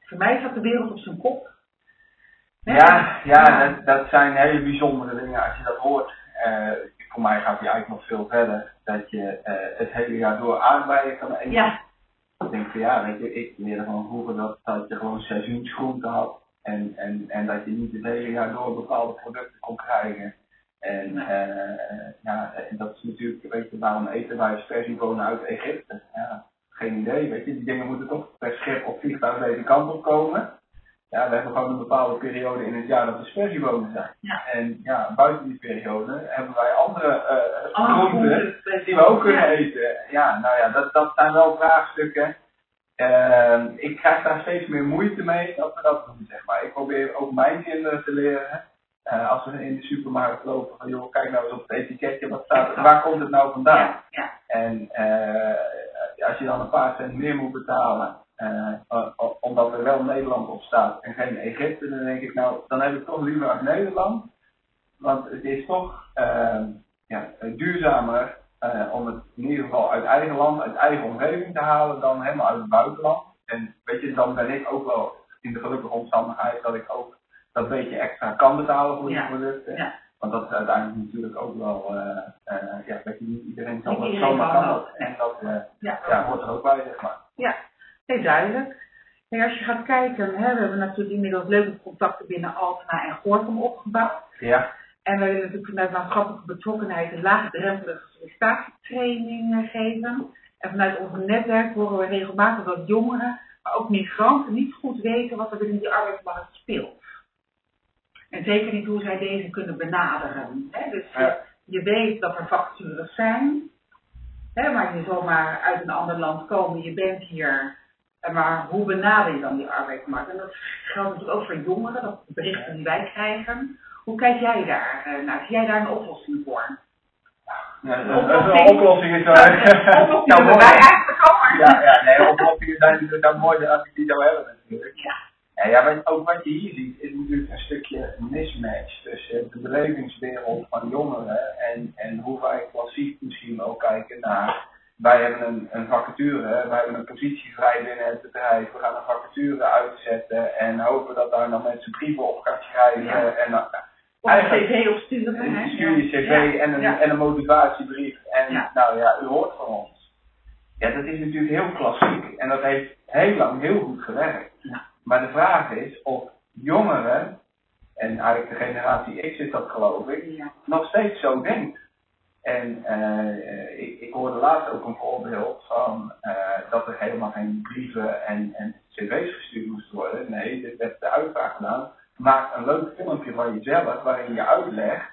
Voor mij staat de wereld op zijn kop. Ja, ja dat, dat zijn hele bijzondere dingen als je dat hoort. Eh, voor mij gaat die eigenlijk nog veel verder. Dat je eh, het hele jaar door aardbeien kan eten. Ja, Ik denk van ja, weet je, ik leerde van vroeger dat, dat je gewoon seizoensgroenten had. En, en, en dat je niet het hele jaar door bepaalde producten kon krijgen. En Nee. eh, ja, en dat is natuurlijk, weet je, waarom eten wij sperziebonen uit Egypte? Ja, geen idee, weet je. Die dingen moeten toch per schip of vliegtuig deze kant op komen. Ja, we hebben gewoon een bepaalde periode in het jaar dat er sperziebonen zijn. Ja. En ja, buiten die periode hebben wij andere eh Alle groenten die we ook kunnen eten. Ja, nou ja, dat, dat zijn wel vraagstukken. Ehm, ik krijg daar steeds meer moeite mee dat we dat doen, zeg maar. Ik probeer ook mijn kinderen te leren. Eh, als we in de supermarkt lopen, van joh, kijk nou eens op het etiketje, wat staat er, waar komt het nou vandaan? Ja, ja. En eh, als je dan een paar cent meer moet betalen, eh, omdat er wel Nederland op staat en geen Egypte, dan denk ik nou, dan heb ik toch liever uit Nederland. Want het is toch ehm, ja, duurzamer om het in ieder geval uit eigen land, uit eigen omgeving te halen dan helemaal uit het buitenland. En weet je, dan ben ik ook wel in de gelukkige omstandigheid dat ik ook dat beetje extra kan betalen voor die producten. ja. Want dat is uiteindelijk natuurlijk ook wel, eh, eh, ja, weet je, niet iedereen zal dat iedereen zomaar kan kan. dat, En dat eh, Ja, ja, hoort er ook bij, zeg maar. Ja, heel duidelijk. En als je gaat kijken, hè, we hebben natuurlijk inmiddels leuke contacten binnen Altena en Gorkum opgebouwd. Ja, En we willen natuurlijk vanuit maatschappelijke betrokkenheid een laagdrempelige sollicitatietraining geven. En vanuit ons netwerk horen we regelmatig dat jongeren, maar ook migranten, niet goed weten wat er binnen die arbeidsmarkt speelt. En zeker niet hoe zij deze kunnen benaderen. Hè? Dus je, Ja. je weet dat er vacatures zijn, hè, maar je zomaar uit een ander land komen, je bent hier. Maar hoe benader je dan die arbeidsmarkt? En dat geldt natuurlijk ook voor jongeren, dat berichten die wij krijgen. Hoe kijk jij daar eh, naar? Zie jij daar een oplossing voor? ja Oplossing. dat is een oplossing is wel. Oplossing (laughs) bij mooi- wij eigenlijk Ja, ja, nee, oplossingen zijn natuurlijk dan mooi als ik die zou hebben natuurlijk. Ja. Ja, ook wat je hier ziet, is natuurlijk een stukje mismatch tussen de belevingswereld van jongeren en, en hoe wij klassiek misschien wel kijken naar. Wij hebben een, een vacature, wij hebben een positie vrij binnen het bedrijf. We gaan een vacature uitzetten en hopen dat daar dan mensen brieven op gaan schrijven. Ja. En, Of een cv opsturen. hè? Stuur je cv Ja. en, een, Ja. en een motivatiebrief. En Ja. nou ja, u hoort van ons. Ja, dat is natuurlijk heel klassiek en dat heeft heel lang heel goed gewerkt. Maar de vraag is of jongeren, en eigenlijk de generatie X is dat geloof ik, Ja. nog steeds zo denkt. En eh, ik, ik hoorde laatst ook een voorbeeld van eh, dat er helemaal geen brieven en, en cv's gestuurd moesten worden. Nee, dit werd de uitspraak gedaan. Maak een leuk filmpje van jezelf waarin je uitlegt.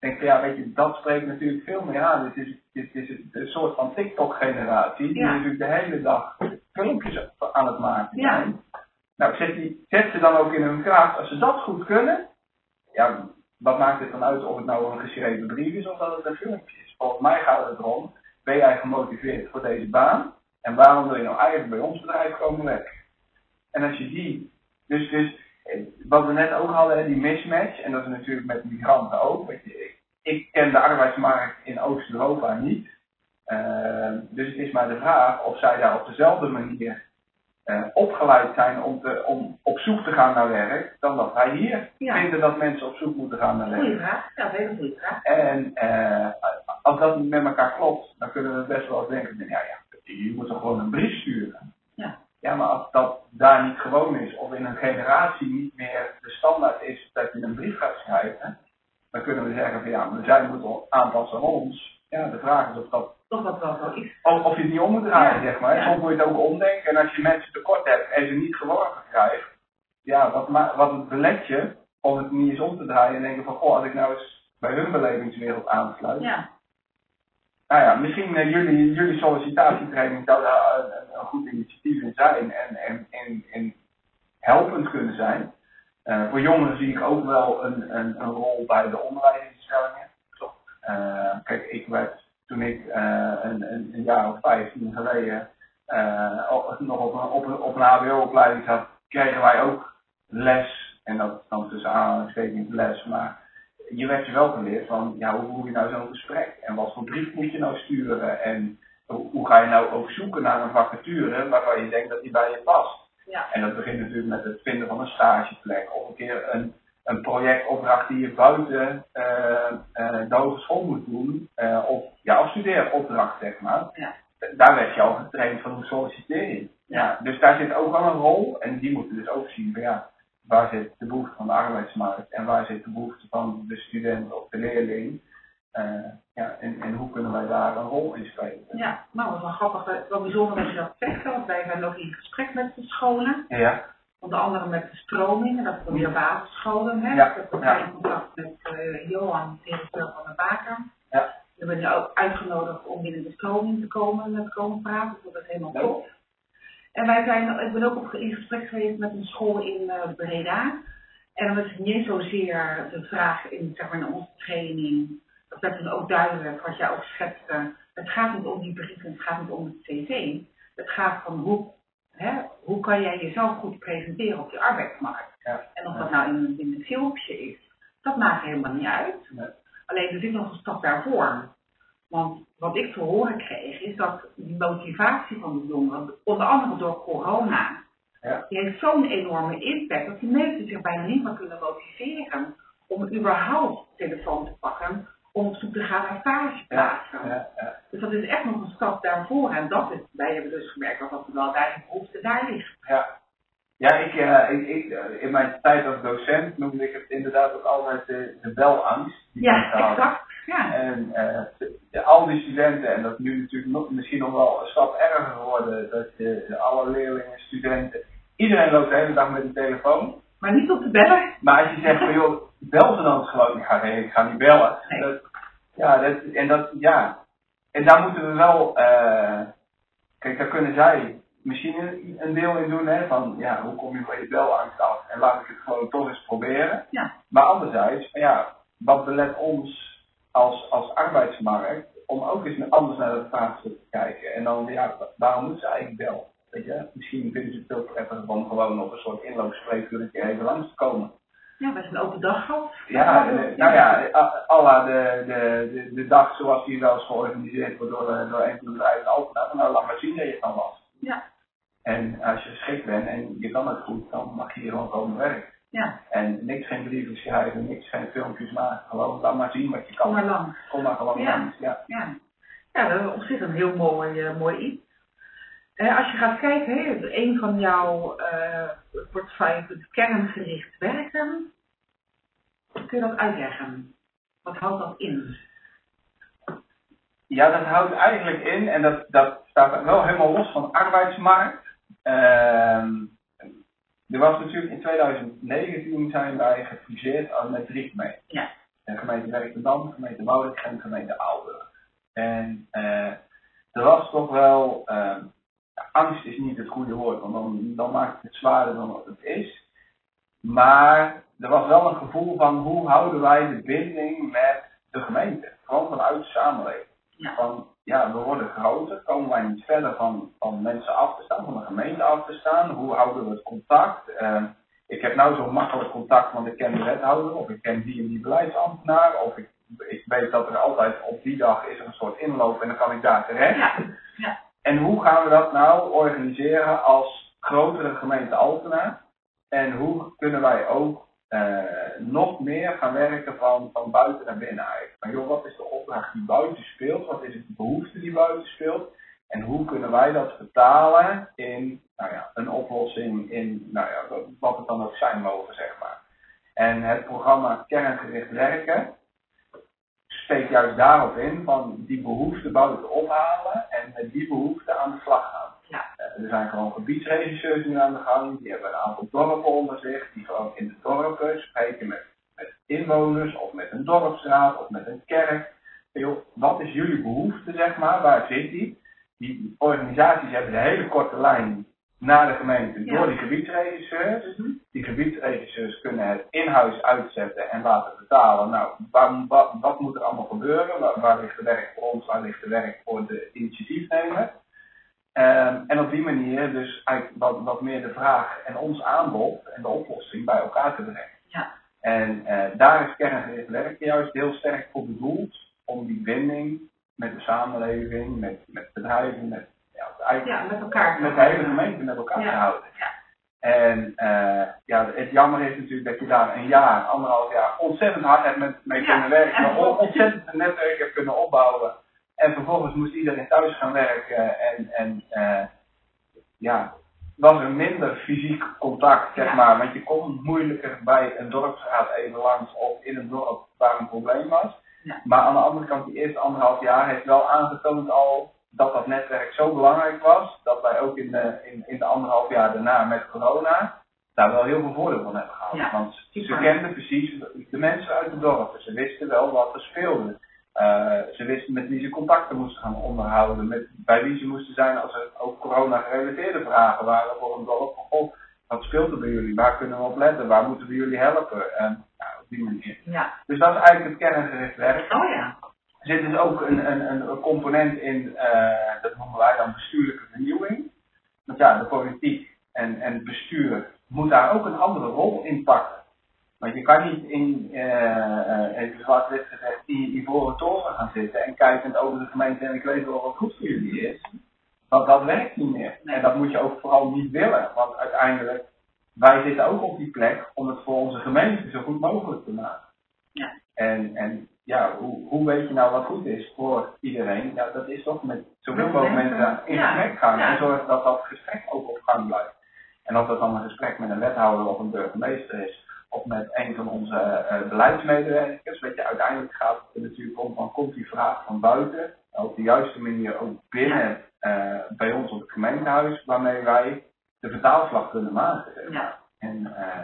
Denk ja, weet je, dat spreekt natuurlijk veel meer aan. Dit is, dit is een soort van TikTok-generatie die Ja. natuurlijk de hele dag filmpjes aan het maken Ja. Nou, die, zet ze dan ook in hun kracht. Als ze dat goed kunnen, ja, wat maakt het dan uit of het nou een geschreven brief is of dat het een filmpje is? Volgens mij gaat het erom, ben jij gemotiveerd voor deze baan? En waarom wil je nou eigenlijk bij ons bedrijf komen werken? En als je die, dus, dus eh, wat we net ook hadden, die mismatch, en dat is natuurlijk met migranten ook. Je, ik, ik ken de arbeidsmarkt in Oost-Europa niet. Eh, dus het is maar de vraag of zij daar op dezelfde manier eh, opgeleid zijn om, te, om op zoek te gaan naar werk, dan dat wij hier Ja. vinden dat mensen op zoek moeten gaan naar werk. Goeie vraag. Ja, dat is een goede vraag. En eh, als dat niet met elkaar klopt, dan kunnen we best wel eens denken, ja, ja, je moet toch gewoon een brief sturen. Ja. Ja, maar als dat daar niet gewoon is, of in een generatie niet meer de standaard is dat je een brief gaat schrijven, dan kunnen we zeggen van ja, maar zij moeten aanpassen aan ons. Ja, de vraag is of dat Toch dat wel zo is. of, of je het niet om moet draaien, Ja. zeg maar. Soms moet je het ook omdenken. En als je mensen tekort hebt en ze niet geworven krijgt, ja, wat, wat belet je om het niet eens om te draaien en denken van, goh, als ik nou eens bij hun belevingswereld aansluit. Ja. Nou ja, misschien eh, jullie, jullie sollicitatietraining zou daar een, een- een goed initiatief in zijn en, en, en, en helpend kunnen zijn. Eh, voor jongeren zie ik ook wel een, een, een rol bij de onderwijsinstellingen. Eh, kijk, ik werd toen ik eh, een, een, een jaar of vijftien geleden eh, op- nog op een, op een, op een HBO-opleiding zat, kregen wij ook les. En dat dan tussen aanhalingstekens les, maar je werd je wel geleerd van, ja, hoe voer je nou zo'n gesprek? En wat voor brief moet je nou sturen? En hoe, hoe ga je nou ook zoeken naar een vacature waarvan je denkt dat die bij je past? Ja. En dat begint natuurlijk met het vinden van een stageplek of een keer een, een projectopdracht die je buiten eh, eh, de hogeschool moet doen, eh, of ja, of studeeropdracht zeg maar. Ja. Daar werd je al getraind van hoe solliciteer je. Ja, dus daar zit ook wel een rol en die moeten dus ook zien van ja, waar zit de behoefte van de arbeidsmarkt en waar zit de behoefte van de student of de leerling. Eh, ja, en, en hoe kunnen wij daar een rol in spelen? Ja, nou, wat wel grappig, wel bijzonder dat je dat zegt, want wij zijn ook in gesprek met de scholen. Ja, Onder andere met de stroming, dat is voor de basisscholen. Hè. Ja, Ik heb ook ja. fijn contact met eh, Johan, directeur van de Baker. Ja. We hebben nu ook uitgenodigd om binnen de stroming te komen, met komen praten. Dus dat is helemaal top. En wij zijn, ik ben ook op, in gesprek geweest met een school in eh, Breda. En dan is het niet zozeer de vraag in, zeg maar, in onze training. Dat werd dan ook duidelijk, wat jij ook schetste. Het gaat niet om die brieven, het gaat niet om het cv. Het gaat van hoe, hè, hoe kan jij jezelf goed presenteren op de arbeidsmarkt. ja. En of dat nou in een, in een filmpje is, dat maakt helemaal niet uit. Nee. Alleen er zit nog een stap daarvoor. Want wat ik te horen kreeg, is dat die motivatie van de jongeren, onder andere door corona, Ja. die heeft zo'n enorme impact dat die mensen zich bijna niet meer kunnen motiveren om überhaupt de telefoon te pakken om op zoek te gaan ja, ja. Dus dat is echt nog een stap daarvoor. En dat is, wij hebben dus gemerkt dat dat wel daar de behoefte daar ligt. Ja, ja ik, eh, ik, ik, in mijn tijd als docent noemde ik het inderdaad ook altijd de, de belangst. Ja, exact. Ja. En eh, de- de- al die studenten, en dat is nu natuurlijk nog, misschien nog wel een stap erger geworden, dat je de, alle leerlingen, studenten, iedereen loopt de hele dag met een telefoon. Maar niet op te bellen. Maar als je zegt van joh, bel ze dan gewoon, ik ga, nee, ik ga niet bellen. Nee. Dat, ja, dat, en dat, ja. En daar moeten we wel, eh, kijk, daar kunnen zij misschien een, deel in doen, hè, van ja, hoe kom je van je belangst af? En laat ik het gewoon toch eens proberen. Ja. Maar anderzijds, ja, wat belet ons als, als arbeidsmarkt om ook eens anders naar het vraagstuk te kijken? En dan, ja, waarom moet ze eigenlijk bellen? Weet je, misschien vinden ze het veel prettiger om gewoon op een soort inloopspreekuurtje even langs te komen. Ja, wij zijn open dag gehad. Ja, eh, nou ja, alla de, de, de, de dag zoals die wel eens georganiseerd wordt door, eh, door een van de bedrijven Alpena, nou laat maar zien dat je kan was. Ja. En als je geschikt bent en je kan het goed, dan mag je hier gewoon komen werken. Ja, En niks geen brieven schrijven, niks geen filmpjes maken, gewoon laat maar zien wat je kan. kom maar lang. Kom maar gewoon Ja. langs, ja. Ja, ja dat is op zich een heel mooi, eh, mooi iets. Eh, als je gaat kijken, hè, een van jouw eh portefeuille, het kerngericht werken, kun je dat uitleggen? Wat houdt dat in? Ja, dat houdt eigenlijk in, en dat, dat staat wel helemaal los van de arbeidsmarkt. Ehm, er was natuurlijk in 2019 zijn wij gefuseerd al met drie gemeenten. Ja. De gemeente Werkendam, de gemeente Woudrijk en de gemeente Aalburg. En eh, er was toch wel, ehm, angst is niet het goede woord, want dan, dan maakt het zwaarder dan wat het is. Maar er was wel een gevoel van hoe houden wij de binding met de gemeente, gewoon vanuit de samenleving. Ja. Van ja, we worden groter, komen wij niet verder van, van mensen af te staan, van de gemeente af te staan, hoe houden we het contact? Ehm, ik heb nou zo makkelijk contact, want ik ken de wethouder, of ik ken die en die beleidsambtenaar, of ik, ik weet dat er altijd op die dag is er een soort inloop en dan kan ik daar terecht. Ja, En hoe gaan we dat nou organiseren als grotere gemeente Altena? En hoe kunnen wij ook eh, nog meer gaan werken van, van buiten naar binnen eigenlijk? Van joh, wat is de opdracht die buiten speelt? Wat is de behoefte die buiten speelt? En hoe kunnen wij dat vertalen in nou ja, een oplossing in nou ja, wat het dan ook zijn mogen, zeg maar. En het programma Kerngericht Werken steekt juist daarop in van die behoefte buiten ophalen en met die behoefte aan de slag gaan. Ja. Eh, er zijn gewoon gebiedsregisseurs nu aan de gang, die hebben een aantal dorpen onder zich, die gewoon in de dorpen spreken met, met inwoners of met een dorpsraad of met een kerk. Joh, wat is jullie behoefte, zeg maar, waar zit die? Die organisaties hebben de hele korte lijn naar de gemeente Ja. door die gebiedsregisseurs. Die gebiedsregisseurs kunnen het in-huis uitzetten en laten betalen. Nou, wat, wat moet er allemaal gebeuren? Waar, waar ligt de werk voor ons? Waar ligt de werk voor de initiatiefnemer? Ehm, en op die manier dus eigenlijk wat, wat meer de vraag en ons aanbod en de oplossing bij elkaar te brengen. Ja. En eh, daar is kerngericht werken juist heel sterk voor bedoeld om die binding met de samenleving, met, met bedrijven, met, ja, met elkaar. met de hele gemeente met elkaar Ja. te houden. Ja. En eh, ja, het jammer is natuurlijk dat je daar een jaar, anderhalf jaar ontzettend hard hebt met, mee kunnen werken, en ontzettend een netwerk hebt kunnen opbouwen. En vervolgens moest iedereen thuis gaan werken en, en eh, ja, was er minder fysiek contact, zeg maar. Want je kon moeilijker bij een dorpsraad even langs of in een dorp waar een probleem was. Maar aan de andere kant, die eerste anderhalf jaar heeft wel aangetoond al dat dat netwerk zo belangrijk was, dat wij ook in de, in, in de anderhalf jaar daarna met corona daar wel heel veel voordeel van hebben gehad. Ja, Want ze super. kenden precies de mensen uit de dorpen, ze wisten wel wat er speelde. Eh, ze wisten met wie ze contacten moesten gaan onderhouden, met, bij wie ze moesten zijn als er ook corona-gerelateerde vragen waren voor een dorp. Van, goh, wat speelt er bij jullie? Waar kunnen we op letten? Waar moeten we jullie helpen? En ja, op die manier. Ja. Dus dat is eigenlijk het kerngericht werk. Oh ja. Er zit dus ook een, een, een component in, eh, dat noemen wij dan bestuurlijke vernieuwing. Want ja, de politiek en, en het bestuur moet daar ook een andere rol in pakken. Want je kan niet in, eh, even zwart-wit gezegd, in je ivoren toren gaan zitten en kijkend over de gemeente en ik weet wel wat goed voor jullie is. Want dat werkt niet meer. En dat moet je ook vooral niet willen. Want uiteindelijk, wij zitten ook op die plek om het voor onze gemeente zo goed mogelijk te maken. Ja. En, en ja, hoe, hoe weet je nou wat goed is voor iedereen? Ja, dat is toch met zoveel mogelijk mensen. in gesprek gaan. En zorgen dat dat gesprek ook op gang blijft. En of dat dan een gesprek met een wethouder of een burgemeester is, of met een van onze eh, beleidsmedewerkers. Weet je, uiteindelijk gaat het er natuurlijk om van komt die vraag van buiten op de juiste manier ook binnen eh, bij ons op het gemeentehuis, waarmee wij de vertaalslag kunnen maken. Ja. En, eh,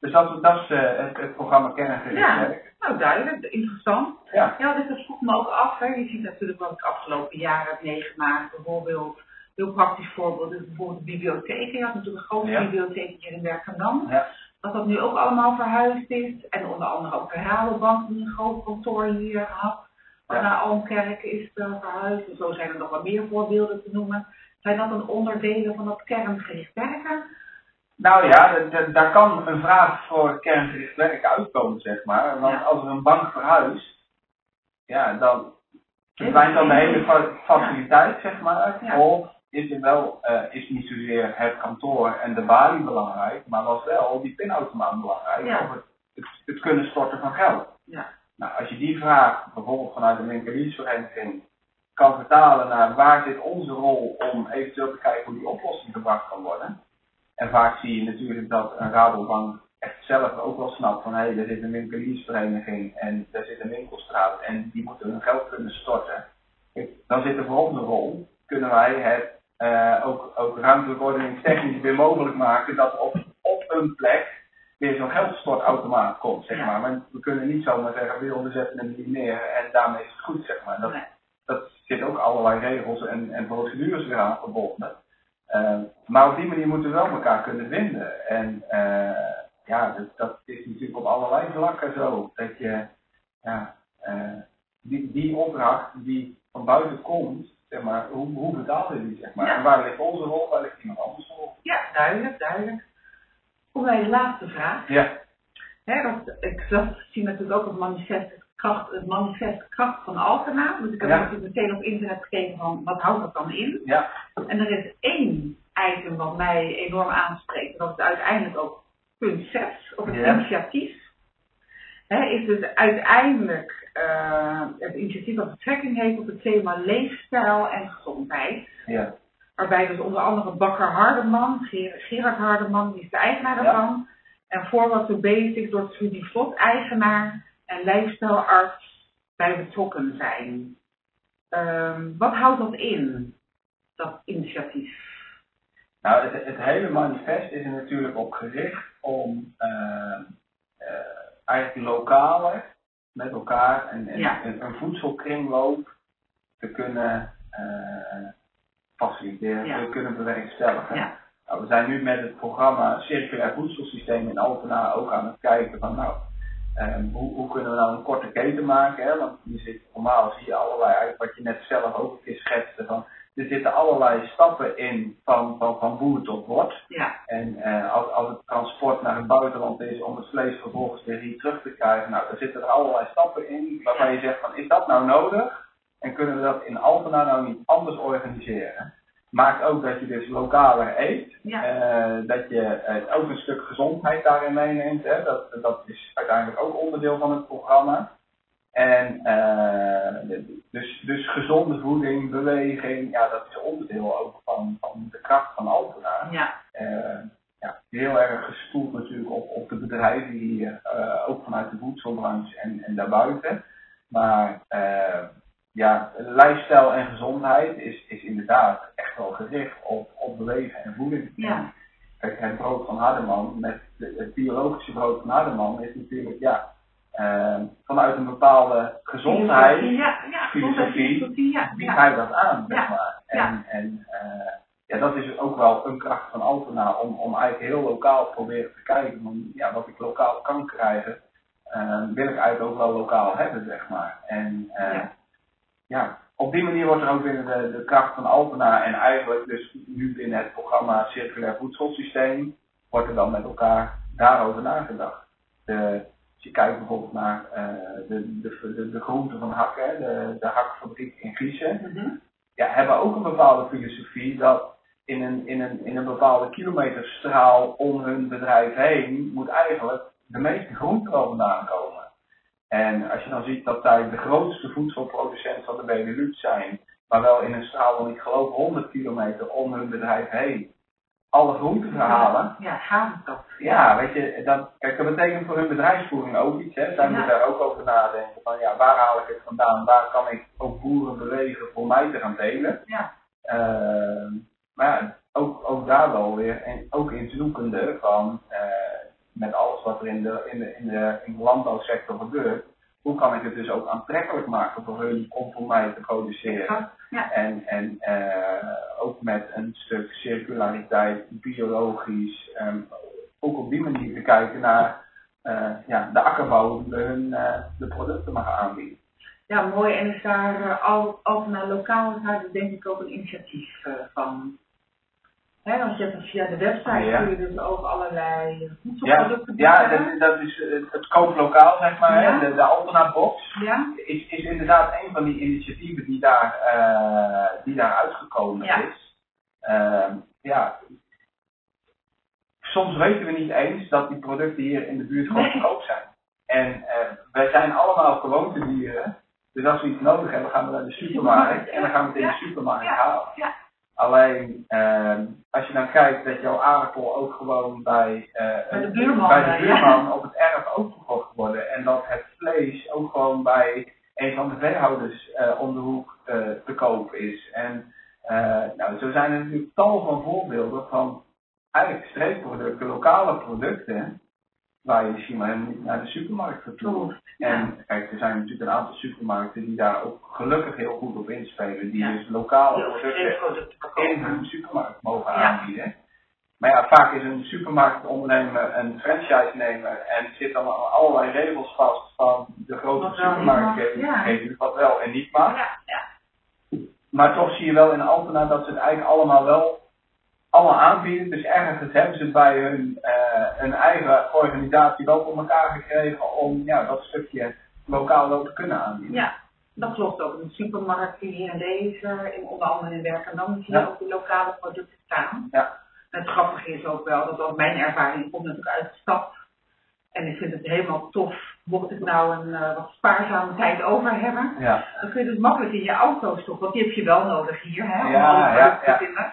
dus dat, dat is eh, het, het programma Kerngericht Ja. Nou, duidelijk. Interessant. Ja. Ja, dus dat vroeg me ook af. Hè. Je ziet natuurlijk wat ik de afgelopen jaren heb meegemaakt. Bijvoorbeeld, een heel praktisch voorbeeld is bijvoorbeeld de bibliotheek. Je had natuurlijk een grote Ja. bibliotheek hier in Werkendam. Ja. Dat dat nu ook allemaal verhuisd is. En onder andere ook de Rabobank die een groot kantoor hier had. Ja. naar Almkerk is eh, verhuisd. En zo zijn er nog wat meer voorbeelden te noemen. Zijn dat dan onderdelen van dat kerngericht werken? Nou ja, daar kan een vraag voor kerngericht werken uitkomen, zeg maar. Want als er een bank verhuist, ja, dan verdwijnt dan de hele faciliteit, zeg maar. Of is er wel, uh, is niet zozeer het kantoor en de balie belangrijk, maar was wel die pinautomaat belangrijk. Of het, het, het, kunnen storten van geld. Ja. Nou, als je die vraag bijvoorbeeld vanuit de winkeliersvereniging kan vertalen naar waar zit onze rol om eventueel te kijken hoe die oplossing gebracht kan worden. En vaak zie je natuurlijk dat een Rabobank echt zelf ook wel snapt van hé, hey, er zit een winkeliersvereniging en er zit een winkelstraat en die moeten hun geld kunnen storten. Dan zit er voor rol, kunnen wij het uh, ook, ook ruimtelijke ordeningstechnisch weer mogelijk maken dat op, op een plek weer zo'n geldstortautomaat komt, zeg maar. maar. We kunnen niet zomaar zeggen, we zetten hem niet neer en daarmee is het goed, zeg maar. Dat, dat zit ook allerlei regels en, en procedures weer aan verbonden. Uh, maar op die manier moeten we wel elkaar kunnen vinden. En uh, ja, dat, dat, is natuurlijk op allerlei vlakken zo. Dat je, ja, die, die opdracht die van buiten komt, zeg maar, hoe, hoe betalen die, zeg maar. En waar ligt onze rol, waar ligt iemand anders rol? Ja, duidelijk, duidelijk. Kom bij de laatste vraag. Ja. Hè, dat, ik zie natuurlijk ook het manifest kracht, het manifest kracht van Altena. Dus ik heb natuurlijk meteen op internet gekeken van wat houdt dat dan in. Ja. En er is één item wat mij enorm aanspreekt. Dat is uiteindelijk ook punt 6, of het initiatief. He, is dus uiteindelijk uh, het initiatief dat betrekking heeft op het thema leefstijl en gezondheid. Ja. Waarbij dus onder andere Bakker Hardeman, Gerard Hardeman, die is de eigenaar daarvan. En voor wat de basics door Trudy Vlot, eigenaar en lijfstijlarts bij betrokken zijn. Um, wat houdt dat in, dat initiatief? Nou, het, het hele manifest is er natuurlijk op gericht om uh, uh, eigenlijk lokaler met elkaar en, en, ja. een voedselkringloop te kunnen uh, faciliteren, ja. te kunnen bewerkstelligen. Ja. Nou, we zijn nu met het programma Circulair Voedselsysteem in Altena ook aan het kijken van nou, um, hoe, hoe, kunnen we nou een korte keten maken? Hè? Want je zit, normaal zie je allerlei, wat je net zelf ook een keer schetste, van er zitten allerlei stappen in van, van, van boer tot bord. Ja. En uh, als, als het transport naar het buitenland is om het vlees vervolgens weer hier terug te krijgen, nou, daar zitten er allerlei stappen in waarvan je zegt van is dat nou nodig? En kunnen we dat in Altena nou niet anders organiseren? Maakt ook dat je dus lokaler eet. Ja. Uh, dat je uh, ook een stuk gezondheid daarin meeneemt. Hè? Dat, dat is uiteindelijk ook onderdeel van het programma. En uh, dus, dus gezonde voeding, beweging, ja, dat is onderdeel ook van, van de kracht van Altena. Ja. ja, heel erg gestoeld natuurlijk op, op de bedrijven hier, ook vanuit de voedselbranche en, en daarbuiten. Maar ja, lifestyle en gezondheid is, is inderdaad echt wel gericht op, op bewegen en voeding. Ja. Kijk, het brood van Hardeman, met het biologische brood van Hardeman, is natuurlijk ja, uh, vanuit een bepaalde gezondheid, ja, ja, filosofie, ja, biedt hij dat aan, zeg maar. En, en uh, ja, dat is ook wel een kracht van Altena, om, om eigenlijk heel lokaal proberen te kijken van, ja, wat ik lokaal kan krijgen, uh, wil ik eigenlijk ook wel lokaal hebben, zeg maar. En, ja op die manier wordt er ook binnen de, de kracht van Altena en eigenlijk dus nu binnen het programma Circulair Voedselsysteem wordt er dan met elkaar daarover nagedacht. De, als je kijkt bijvoorbeeld naar uh, de, de, de, de groenten van hakken, de, de hakfabriek in Giezen, mm -hmm. ja, hebben ook een bepaalde filosofie dat in een, in, een, in een bepaalde kilometerstraal om hun bedrijf heen moet eigenlijk de meeste groenten wel vandaan komen. En als je dan ziet dat zij de grootste voedselproducent van de Benelux zijn, maar wel in een straal van, ik geloof, 100 kilometer om hun bedrijf heen, alle groenten verhalen. Ja, gaan dat. Ja, weet je, dat, kijk, dat betekent voor hun bedrijfsvoering ook iets. Hè. Zij moeten daar ook over nadenken. Van ja, waar haal ik het vandaan? Waar kan ik ook boeren bewegen voor mij te gaan delen? Ja. Uh, maar ook, ook daar wel weer, en ook in zoekende van, uh, met alles wat er in de, in de, in de, in de landbouwsector gebeurt, hoe kan ik het dus ook aantrekkelijk maken voor hun om voor mij te produceren? Ja. En, en uh, ook met een stuk circulariteit, biologisch, um, ook op die manier te kijken naar uh, ja, de akkerbouw die hun uh, de producten mag aanbieden. Ja, mooi. En is daar al, al naar lokaal daar denk ik ook een initiatief van. Hè, als je het via de website Ja. kun je dus ook allerlei voedselproducten Ja, bestellen. dat, dat is eh, het koop lokaal, zeg maar. Ja. De, de Altena Box Ja? is, is inderdaad een van die initiatieven die daar, eh, die daar uitgekomen Ja. is. Ehm, ja. Soms weten we niet eens dat die producten hier in de buurt gewoon Nee. te koop zijn. En eh, wij zijn allemaal gewoontedieren. Dus als we iets nodig hebben, gaan we naar de supermarkt. En dan gaan we het in de Ja. supermarkt Ja. halen. Alleen, ehm, als je dan kijkt dat jouw aardappel ook gewoon bij, eh, Bij de buurman, bij de eh, buurman op het erf ook verkocht worden. En dat het vlees ook gewoon bij een van de veehouders eh, om de hoek eh, te koop is. En nou, zo zijn er natuurlijk tal van voorbeelden van eigenlijk streekproducten, lokale producten, waar je misschien maar helemaal niet naar de supermarkt voor toe hoeft. En kijk, er zijn natuurlijk een aantal supermarkten die daar ook gelukkig heel goed op inspelen. Die Ja. dus lokale producten in hun supermarkt mogen Ja. aanbieden. Maar ja, vaak is een supermarktondernemer een franchise-nemer en zit dan aan allerlei regels vast van de grote mag, ja. geven wat wel en niet mag. Ja, ja. Maar toch zie je wel in Altena dat ze het eigenlijk allemaal wel allemaal aanbieden. Dus ergens hebben ze bij hun, eh, hun eigen organisatie wel voor elkaar gekregen om ja, dat stukje lokaal wel te kunnen aanbieden. Ja, dat klopt ook. De supermarkt hier in deze, in onder andere in Werkendam, zie je Ja. ook de lokale producten staan. Ja. En het grappige is ook wel, dat ook mijn ervaring komt natuurlijk uit de stad. En ik vind het helemaal tof, mocht ik nou een eh, wat spaarzame tijd over hebben. Ja, Dan kun je dus makkelijk in je auto stoppen, want die heb je wel nodig hier, hè, om Ja, alle ja, producten ja. te vinden.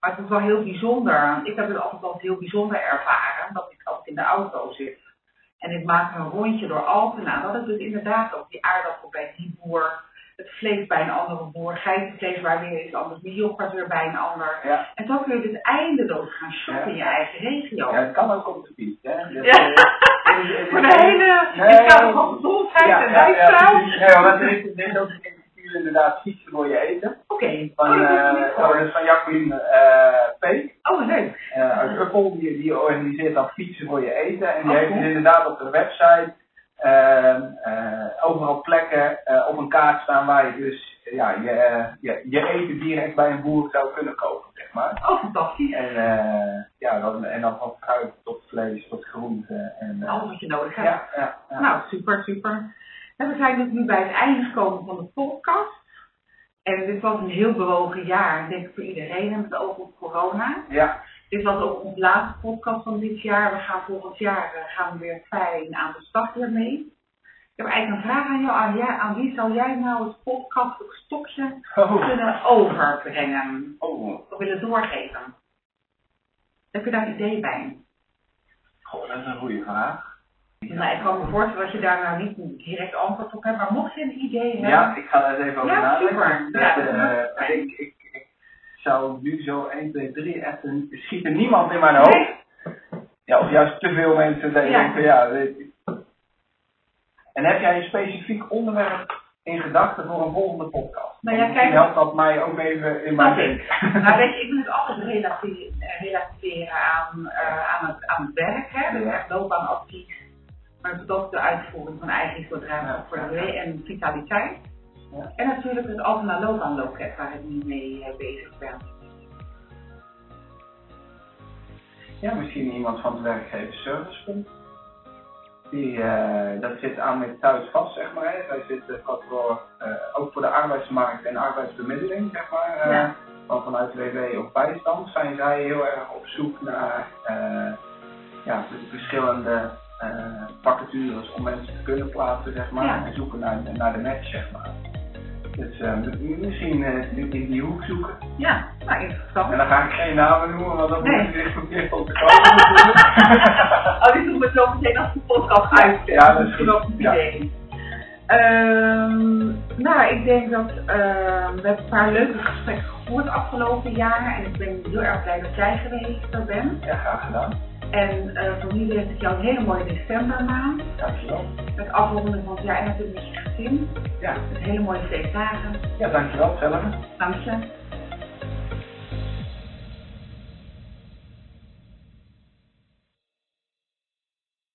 Maar het is wel heel bijzonder. Ik heb het altijd als heel bijzonder ervaren, dat ik als ik in de auto zit en ik maak een rondje door Altena, dat ik dus inderdaad ook die aardappel bij die boer, het vlees bij een andere boer, geitenvlees waar weer iets anders, yoghurt weer bij een ander. ja. En zo kun je dus eindeloos gaan shoppen Ja. in je eigen regio. ja, het kan ook op de fiets. Hè. Dus, Ja. eh, (laughs) Voor de hele, ik ga van gezondheid en ja, ja, er is, is ook initiatief inderdaad fietsen voor je eten. Oké, Van, oh, eh, oh, is van Jacqueline eh Peek. Oh, leuk. eh, uit Uppel. Die, die organiseert dan fietsen voor je eten. En die Oh, heeft dus inderdaad op de website ehm, eh, overal plekken op een kaart staan waar je dus ja, je, je, je eten direct bij een boer zou kunnen kopen, zeg maar. Oh, fantastisch. En, ja, dan, en dan van fruit tot vlees tot groente. En, Alles wat je nodig hebt. ja, ja, ja. Nou, super, super. En we zijn dus nu bij het einde gekomen van de podcast. En dit was een heel bewogen jaar, denk ik voor iedereen, en met het oog op corona. ja. Dit was ook onze laatste podcast van dit jaar. We gaan volgend jaar eh, gaan we weer fijn aan de start hiermee. Ik heb eigenlijk een vraag aan jou. Aan, jij- aan wie zou jij nou het podcast het stokje Oh. kunnen overbrengen? Oh. Of willen doorgeven? Heb je daar een idee bij? Goh, dat is een goede vraag. Nou, ik kan me voorstellen dat je daar nou niet direct antwoord op hebt, maar mocht je een idee hebben, Ja, ik ga daar eens even over Ja, nadenken. super. Dat, Ja, eh, ik, ik, ik zou nu zo 1, 2, 3 echt een, schiet er niemand in mijn hoofd. Nee. Ja, of juist te veel mensen dat je Ja. denkt van ja, weet ik. En heb jij een specifiek onderwerp in gedachten voor een volgende podcast? Nou ja, kijk- helpt dat mij ook even in mijn denk. ik. (laughs) Nou, weet je, ik wil het altijd eh, relativeren aan, eh, aan, het, aan het werk, hè. Dus echt loopbaanadvies. Maar is ook de uitvoering van eigen Ja. voor de en vitaliteit. Ja. En natuurlijk het Altena loopbaanloket waar ik nu mee eh, bezig ben. Ja, misschien iemand van het werkgeversservicepunt. Die, eh, dat zit aan met thuis vast, zeg maar. Hè. Zij zit eh, wat voor, eh, ook voor de arbeidsmarkt en arbeidsbemiddeling, zeg maar. Ja. van vanuit WW of bijstand zijn zij heel erg op zoek naar ja, verschillende vacatures om mensen te kunnen plaatsen, zeg maar. Ja. En zoeken naar, naar de match, zeg maar. Dus eh, m- misschien eh, in die hoek zoeken. Ja, nou interessant. En dan ga ik geen namen noemen, want dan Nee. moet ik verkeerd op de (laughs) komen. (laughs) oh, die doen we zo meteen als de podcast uit. Ja, dat is goed. Ja. idee. Ehm, nou, ik denk dat ehm, we hebben een paar leuke gesprekken gevoerd afgelopen jaar. En ik ben heel erg blij dat jij geweest bent. Ja, graag gedaan. En eh voor nu wens ik jou een hele mooie decembermaand. Dankjewel. Met afronden van het jaar en natuurlijk met je gezin. Ja, Met hele mooie feestdagen. ja dankjewel. Hetzelfde. Dank je.